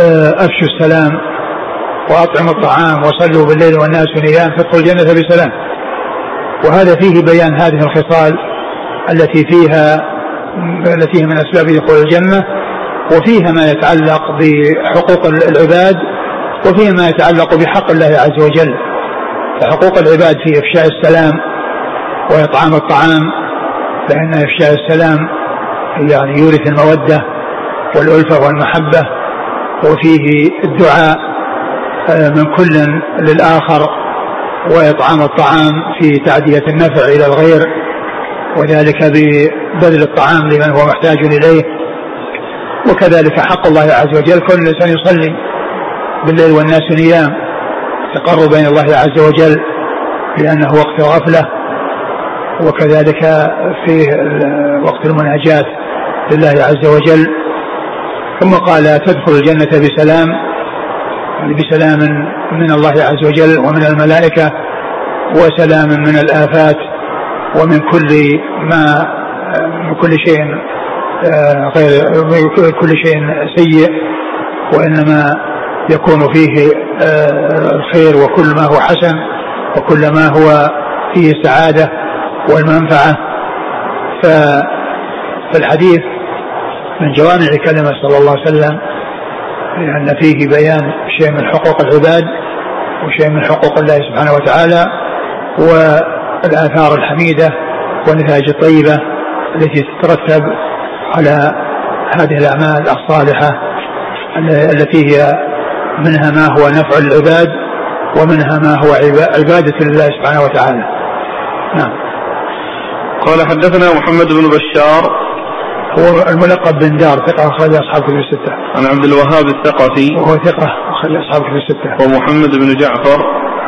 آه، أفشوا السلام وأطعموا الطعام وصلوا بالليل والناس نيام فادخلوا الجنة بسلام. وهذا فيه بيان هذه الخصال التي فيها التي هي من أسباب دخول الجنة. وفيها ما يتعلق بحقوق العباد وفيها ما يتعلق بحق الله عز وجل. فحقوق العباد في إفشاء السلام وإطعام الطعام فإن إفشاء السلام يعني يورث المودة والألفة والمحبة وفيه الدعاء آه، من كل للآخر وإطعام الطعام في تعدية النفع إلى الغير وذلك ببذل الطعام لمن هو محتاج إليه. وكذلك حق الله عز وجل كل انسان يصلي بالليل والناس نيام تقربا إلى الله عز وجل لأنه وقت غفلة وكذلك في وقت المناجاة لله عز وجل. ثم قال تدخل الجنة بسلام يعني بسلام من الله عز وجل ومن الملائكة وسلام من الآفات ومن كل ما من كل شيء غير كل شيء سيء وإنما يكون فيه آه، الخير وكل ما هو حسن وكل ما هو فيه السعادة والمنفعة. فالحديث من جوامع كلمة صلى الله عليه وسلم لأن فيه بيان شيء من حقوق العباد وشيء من حقوق الله سبحانه وتعالى والآثار الحميدة والنتائج الطيبة التي تترتب على هذه الأعمال الصالحة التي هي منها ما هو نفع للعباد ومنها ما هو عبادة لله سبحانه وتعالى نعم قال حدثنا محمد بن بشار هو الملقب بن دار ثقة أخرج أصحاب كتب الستة. عن عبد الوهاب الثقفي وهو ثقة أخرج أصحاب كتب الستة. ومحمد بن جعفر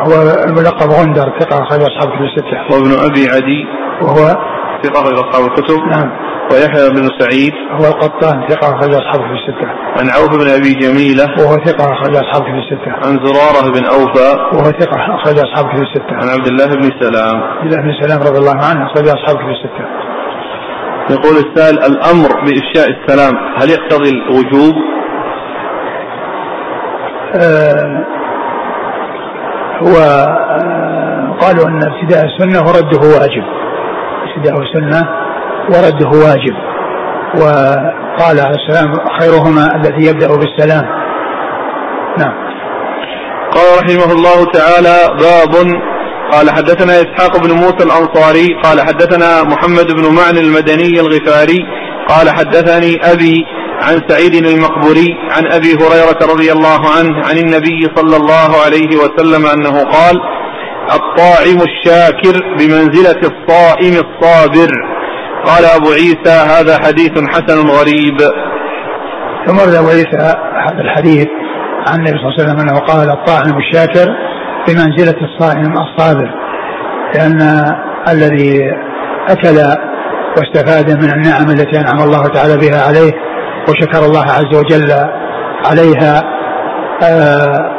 هو الملقب غندر ثقة أخرج أصحاب كتب الستة. وابن أبي عدي وهو ثقة أخرج أصحاب الكتب. نعم. ويحيى بن سعيد هو القطان ثقة أخرج أصحابه في الستة. عن عوف بن أبي جميلة وهو ثقة أخرج أصحابه في الستة. عن زرارة بن أوفى وهو ثقة أخرج أصحابه في الستة. عن عبد الله بن سلام عبد الله بن سلام رضي الله عنه أخرج أصحابه في الستة. يقول السائل الأمر بإفشاء السلام هل يقتضي الوجوب؟ آه هو آه قالوا أن ابتداء السنة ورده واجب. ابتداء السنة ورده واجب. وقال عليه السلام خيرهما الذي يبدأ بالسلام. نعم. قال رحمه الله تعالى باب قال حدثنا إسحاق بن موسى الأنصاري قال حدثنا محمد بن معن المدني الغفاري قال حدثني أبي عن سعيد المقبوري عن أبي هريرة رضي الله عنه عن النبي صلى الله عليه وسلم أنه قال الطاعم الشاكر بمنزلة الصائم الصابر. قال أبو عيسى هذا حديث حسن غريب. ثم ورد أبو عيسى هذا الحديث عن النبي صلى الله عليه وسلم أنه قال الطاعم الشاكر بمنزلة الصائم الصابر لأن الذي أكل واستفاد من النعم التي أنعم الله تعالى بها عليه وشكر الله عز وجل عليها آه،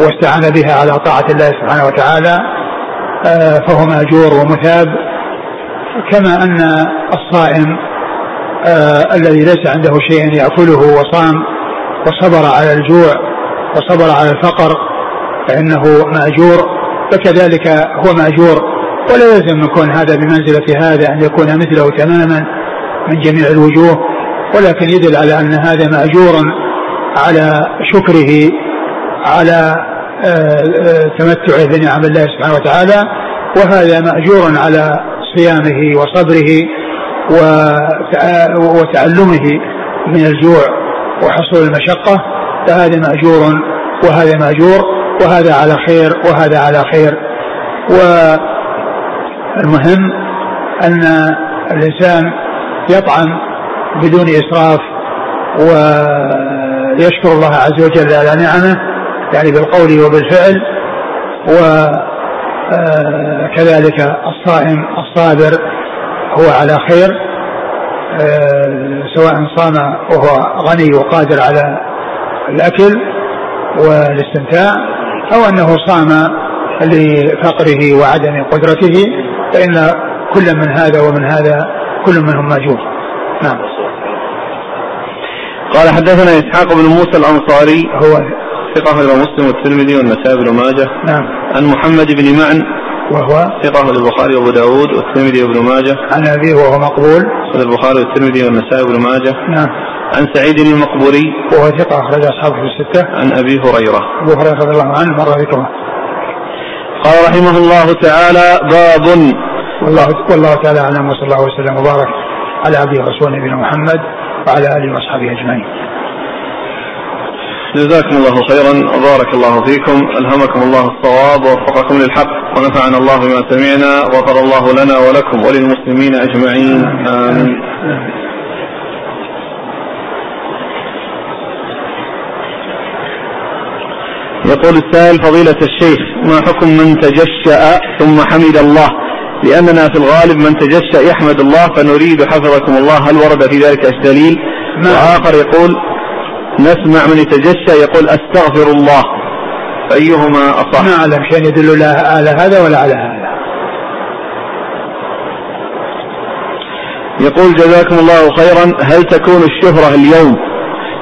واستعان بها على طاعة الله سبحانه وتعالى آه، فهو مأجور ومثاب. كما أن الصائم آه، الذي ليس عنده شيء يأكله وصام وصبر على الجوع وصبر على الفقر فإنه مأجور فكذلك هو مأجور ولا يلزم من كون هذا بمنزلة هذا أن يكون مثله تماما من جميع الوجوه ولكن يدل على أن هذا مأجور على شكره على آه، آه، تمتعه بنعم الله سبحانه وتعالى وهذا مأجور على صيامه وصبره وتعلمه من الجوع وحصول المشقة فهذا مأجور وهذا مأجور وهذا على خير وهذا على خير. والمهم أن الإنسان يطعم بدون إسراف ويشكر الله عز وجل على نعمه يعني بالقول وبالفعل وكذلك آه، الصائم الصابر هو على خير آه، سواء صام وهو غني وقادر على الأكل والاستمتاع أو أنه صام لفقره وعدم قدرته فإن كل من هذا ومن هذا كل منهم ماجور. نعم. قال حدثنا إسحاق بن موسى الأنصاري هو ثقة أخرج مسلم والترمذي والنسائي بن ماجه. نعم. عن محمد بن معن وهو؟ ثقة أخرج البخاري وأبو داود والترمذي وابن ماجه. عن أبيه وهو مقبول؟ أخرج البخاري والترمذي والنسائي بن ماجه. نعم. عن سعيد المقبوري. وهو ثقة أخرج أصحابه في الستة. عن أبي هريرة. أبو هريرة رضي الله عنه مر ذكره قال رحمه الله تعالى باب. والله والله تعالى أعلم وصلى الله وسلم وبارك على عبده ورسوله نبينا محمد وعلى آله وأصحابه أجمعين. جزاكم الله خيرا. وبارك الله فيكم. ألهمكم الله الصواب ووفقكم للحق ونفعنا الله بما سمعنا وغفر الله لنا ولكم وللمسلمين أجمعين. آمين. يقول السائل فضيلة الشيخ ما حكم من تجشأ ثم حمد الله؟ لأننا في الغالب من تجشأ يحمد الله فنريد حفظكم الله. هل ورد في ذلك إيش دليل؟ وآخر يقول نسمع من يتجشأ يقول أستغفر الله. فأيهما أصح؟ ما أعلم شيء يدل لا على هذا ولا على هذا. يقول جزاكم الله خيرا هل تكون الشهرة اليوم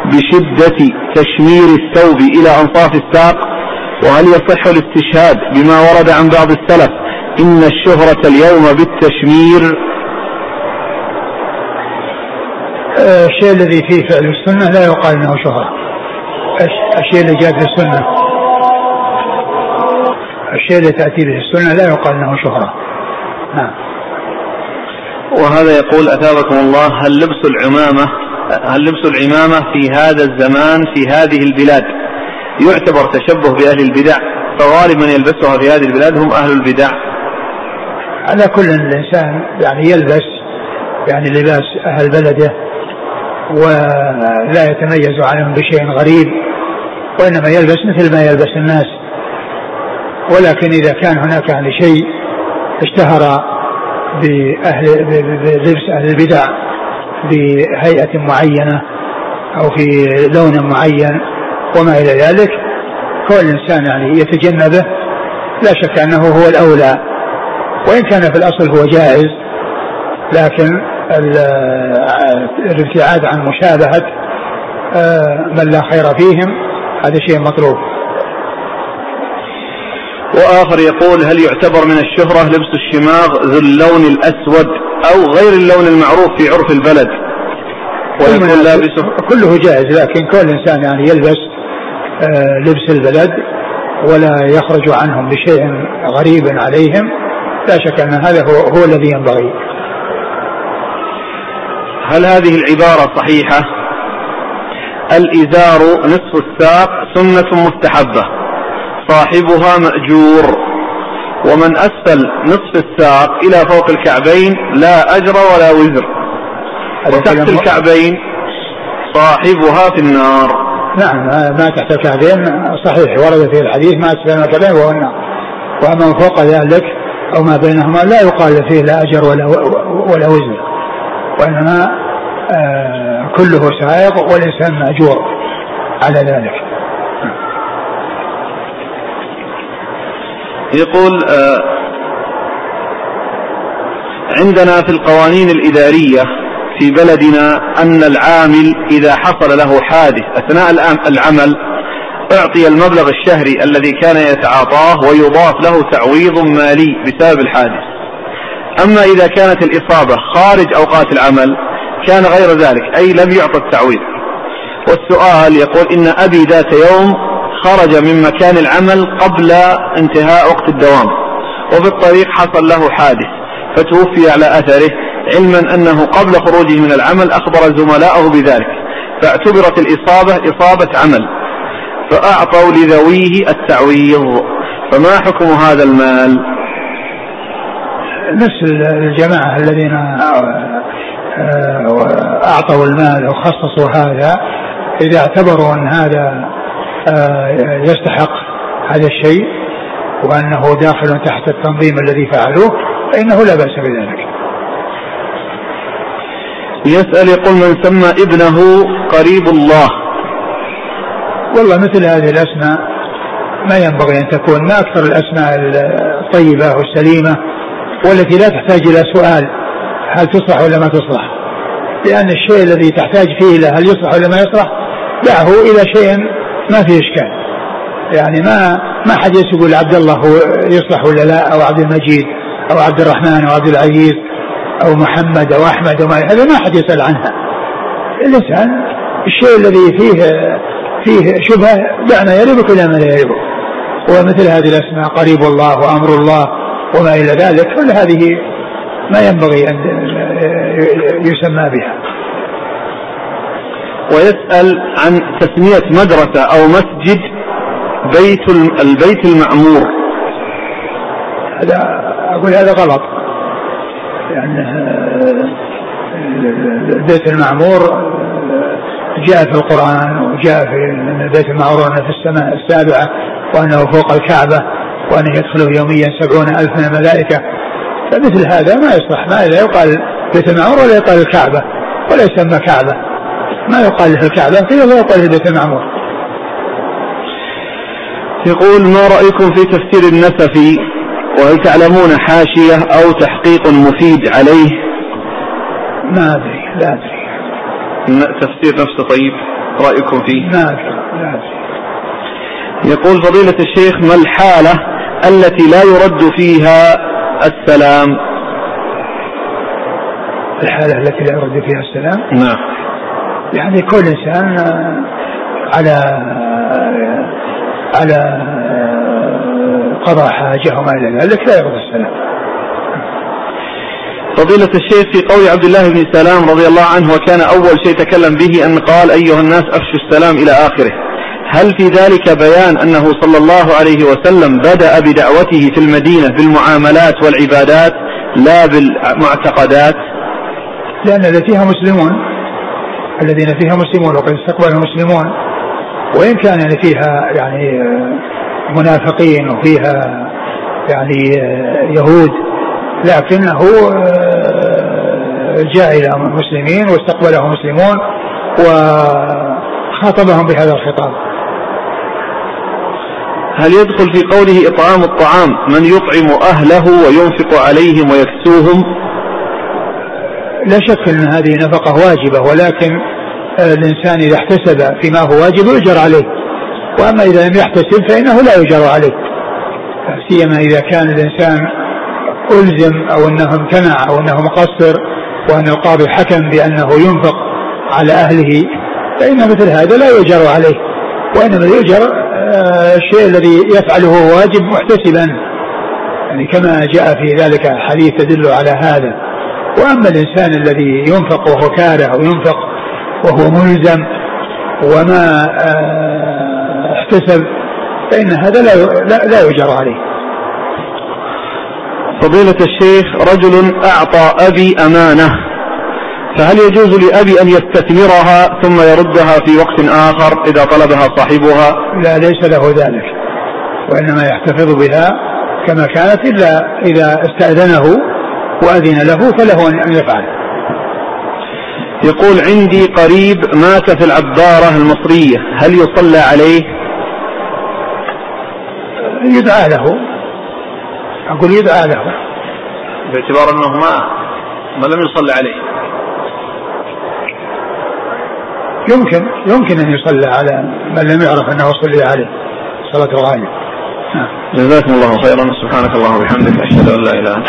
بشدة تشمير الثوب إلى أنصاف الساق؟ وهل يصح الاستشهاد بما ورد عن بعض السلف إن الشهرة اليوم بالتشمير آه، الشيء الذي فيه فعل السنة لا يقال إنه شهرة. الشيء اللي جاء في السنة. الشيء الذي تأتي به السنة لا يقال إنه شهرة. نعم. وهذا يقول أثابكم الله هل لبس العمامة هل لبس العمامة في هذا الزمان في هذه البلاد يعتبر تشبه بأهل البدع؟ فغالب من يلبسها في هذه البلاد هم أهل البدع. على كل الإنسان يعني يلبس يعني لباس أهل بلده ولا يتميز عنهم بشيء غريب وإنما يلبس مثل ما يلبس الناس. ولكن إذا كان هناك يعني شيء اشتهر بأهل بلبس أهل البدع بهيئة معينة أو في لون معين وما إلى ذلك كل إنسان يعني يتجنبه. لا شك أنه هو الأولى. وإن كان في الأصل هو جائز لكن الابتعاد عن مشابهة آه، من لا خير فيهم. هذا شيء مطلوب. وآخر يقول هل يعتبر من الشهرة لبس الشماغ ذو اللون الأسود أو غير اللون المعروف في عرف البلد؟ ويكون لابسه كله جائز لكن كل إنسان يعني يلبس آه، لبس البلد ولا يخرج عنهم بشيء غريب عليهم. لا شك أن هذا هو, هو الذي ينبغي. هل هذه العبارة صحيحة؟ الإزار نصف الساق سنة مستحبة صاحبها مأجور ومن أسفل نصف الساق إلى فوق الكعبين لا أجر ولا وزر. وتحت الكعبين صاحبها في النار. نعم ما تحت الكعبين صحيح ورد في الحديث ما أسفل الكعبين وهو النار. وما فوق ذلك أو ما بينهما لا يقال فيه لا أجر ولا ولا وزر وإنما آه كله سائق والإنسان مأجور على ذلك. يقول آه عندنا في القوانين الإدارية في بلدنا أن العامل إذا حصل له حادث أثناء العمل أعطي المبلغ الشهري الذي كان يتعاطاه ويضاف له تعويض مالي بسبب الحادث. أما إذا كانت الإصابة خارج أوقات العمل كان غير ذلك أي لم يعطى التعويض والسؤال يقول إن أبي ذات يوم خرج من مكان العمل قبل انتهاء وقت الدوام وفي الطريق حصل له حادث فتوفي على أثره. علما أنه قبل خروجه من العمل أخبر زملائه بذلك فاعتبرت الإصابة إصابة عمل فأعطوا لذويه التعويض. فما حكم هذا المال؟ نفس الجماعة الذين أعطوا المال وخصصوا هذا. إذا اعتبروا أن هذا يستحق هذا الشيء وأنه داخل تحت التنظيم الذي فعلوه فإنه لا بأس بذلك. يسأل يقول من سمى ابنه قريب الله. والله مثل هذه الأسماء ما ينبغي أن تكون ما أكثر الأسماء الطيبة والسليمة والتي لا تحتاج إلى سؤال. هل تصلح ولا ما تصلح؟ لأن الشيء الذي تحتاج فيه إلى هل يصلح ولا ما يصلح دعه إلى شيء ما فيه إشكال. يعني ما ما حد يقول عبد الله هو يصلح ولا لا أو عبد المجيد أو عبد الرحمن أو عبد العزيز أو محمد أو أحمد أو ما هذا ما حد يسأل عنها. الإنسان الشيء الذي فيه فيه شبهة دعنا يربك إلى ما لا يربك ومثل هذه الأسماء قريب الله وأمر الله وما إلى ذلك كل هذه ما ينبغي أن يسمى بها. ويسأل عن تسمية مدرسة أو مسجد بيت البيت المعمور هذا أقول هذا غلط. لأن البيت المعمور جاء في القرآن وجاء في البيت المعمور أنه في السماء السابعة وأنه فوق الكعبة وأنه يدخله يوميا سبعون ألف من الملائكة فمثل هذا ما يصلح ما لا يقال بيت المعمور ولا يقال الكعبة ولا يسمى كعبة. ما يقال له الكعبة كيف يقال له بيت المعمور يقول ما رأيكم في تفسير النسفي وهل تعلمون حاشية أو تحقيق مفيد عليه؟ ما أدري لا أدري. تفسير نفسه طيب رأيكم فيه؟ ما أدري لا أدري. يقول فضيلة الشيخ ما الحالة التي لا يرد فيها السلام. الحالة التي لا يرد فيها السلام. نعم. يعني كل إنسان على على قضاء حاجة وما إلى ذلك لا يرد السلام. فضيلة الشيخ في قول عبد الله بن سلام رضي الله عنه وكان أول شيء تكلم به أن قال أيها الناس أفشوا السلام إلى آخره. هل في ذلك بيان أنه صلى الله عليه وسلم بدأ بدعوته في المدينة بالمعاملات والعبادات لا بالمعتقدات؟ لأن الذي فيها مسلمون الذين فيها مسلمون وقد استقبلهم مسلمون وإن كان يعني فيها يعني منافقين وفيها يعني يهود لكنه جاء إلى مسلمين واستقبله مسلمون وخاطبهم بهذا الخطاب. هل يدخل في قوله إطعام الطعام من يطعم أهله وينفق عليهم ويكسوهم؟ لا شك أن هذه نفقة واجبة ولكن الإنسان إذا احتسب فيما هو واجب يؤجر عليه. وأما إذا لم يحتسب فإنه لا يؤجر عليه. سيما إذا كان الإنسان ألزم أو أنه امتنع أو أنه مقصر وأن القاضي حكم بأنه ينفق على أهله فإن مثل هذا لا يجر عليه. وإنما يجر آه، الشيء الذي يفعله واجب محتسبا. يعني كما جاء في ذلك حديث تدل على هذا. وأما الإنسان الذي ينفق وهو كاره أو ينفق وهو ملزم وما آه، احتسب فإن هذا لا لا يجر عليه. فضيلة الشيخ رجل أعطى أبي أمانة. فهل يجوز لأبي أن يستثمرها ثم يردها في وقت آخر إذا طلبها صاحبها؟ لا ليس له ذلك وإنما يحتفظ بها كما كانت إلا إذا استأذنه وأذن له فله أن يفعل. يقول عندي قريب مات في العبارة المصرية هل يصلى عليه؟ يدعى له. أقول يدعى له. باعتبار أنه ما ما لم يصلى عليه. يمكن يمكن أن يصلى على من لم يعرف أنه صلي عليه. صلاة الغائب. جزاكم الله خيرا. سبحانك اللهم وبحمدك. أشهد أن لا إله إلا أنت.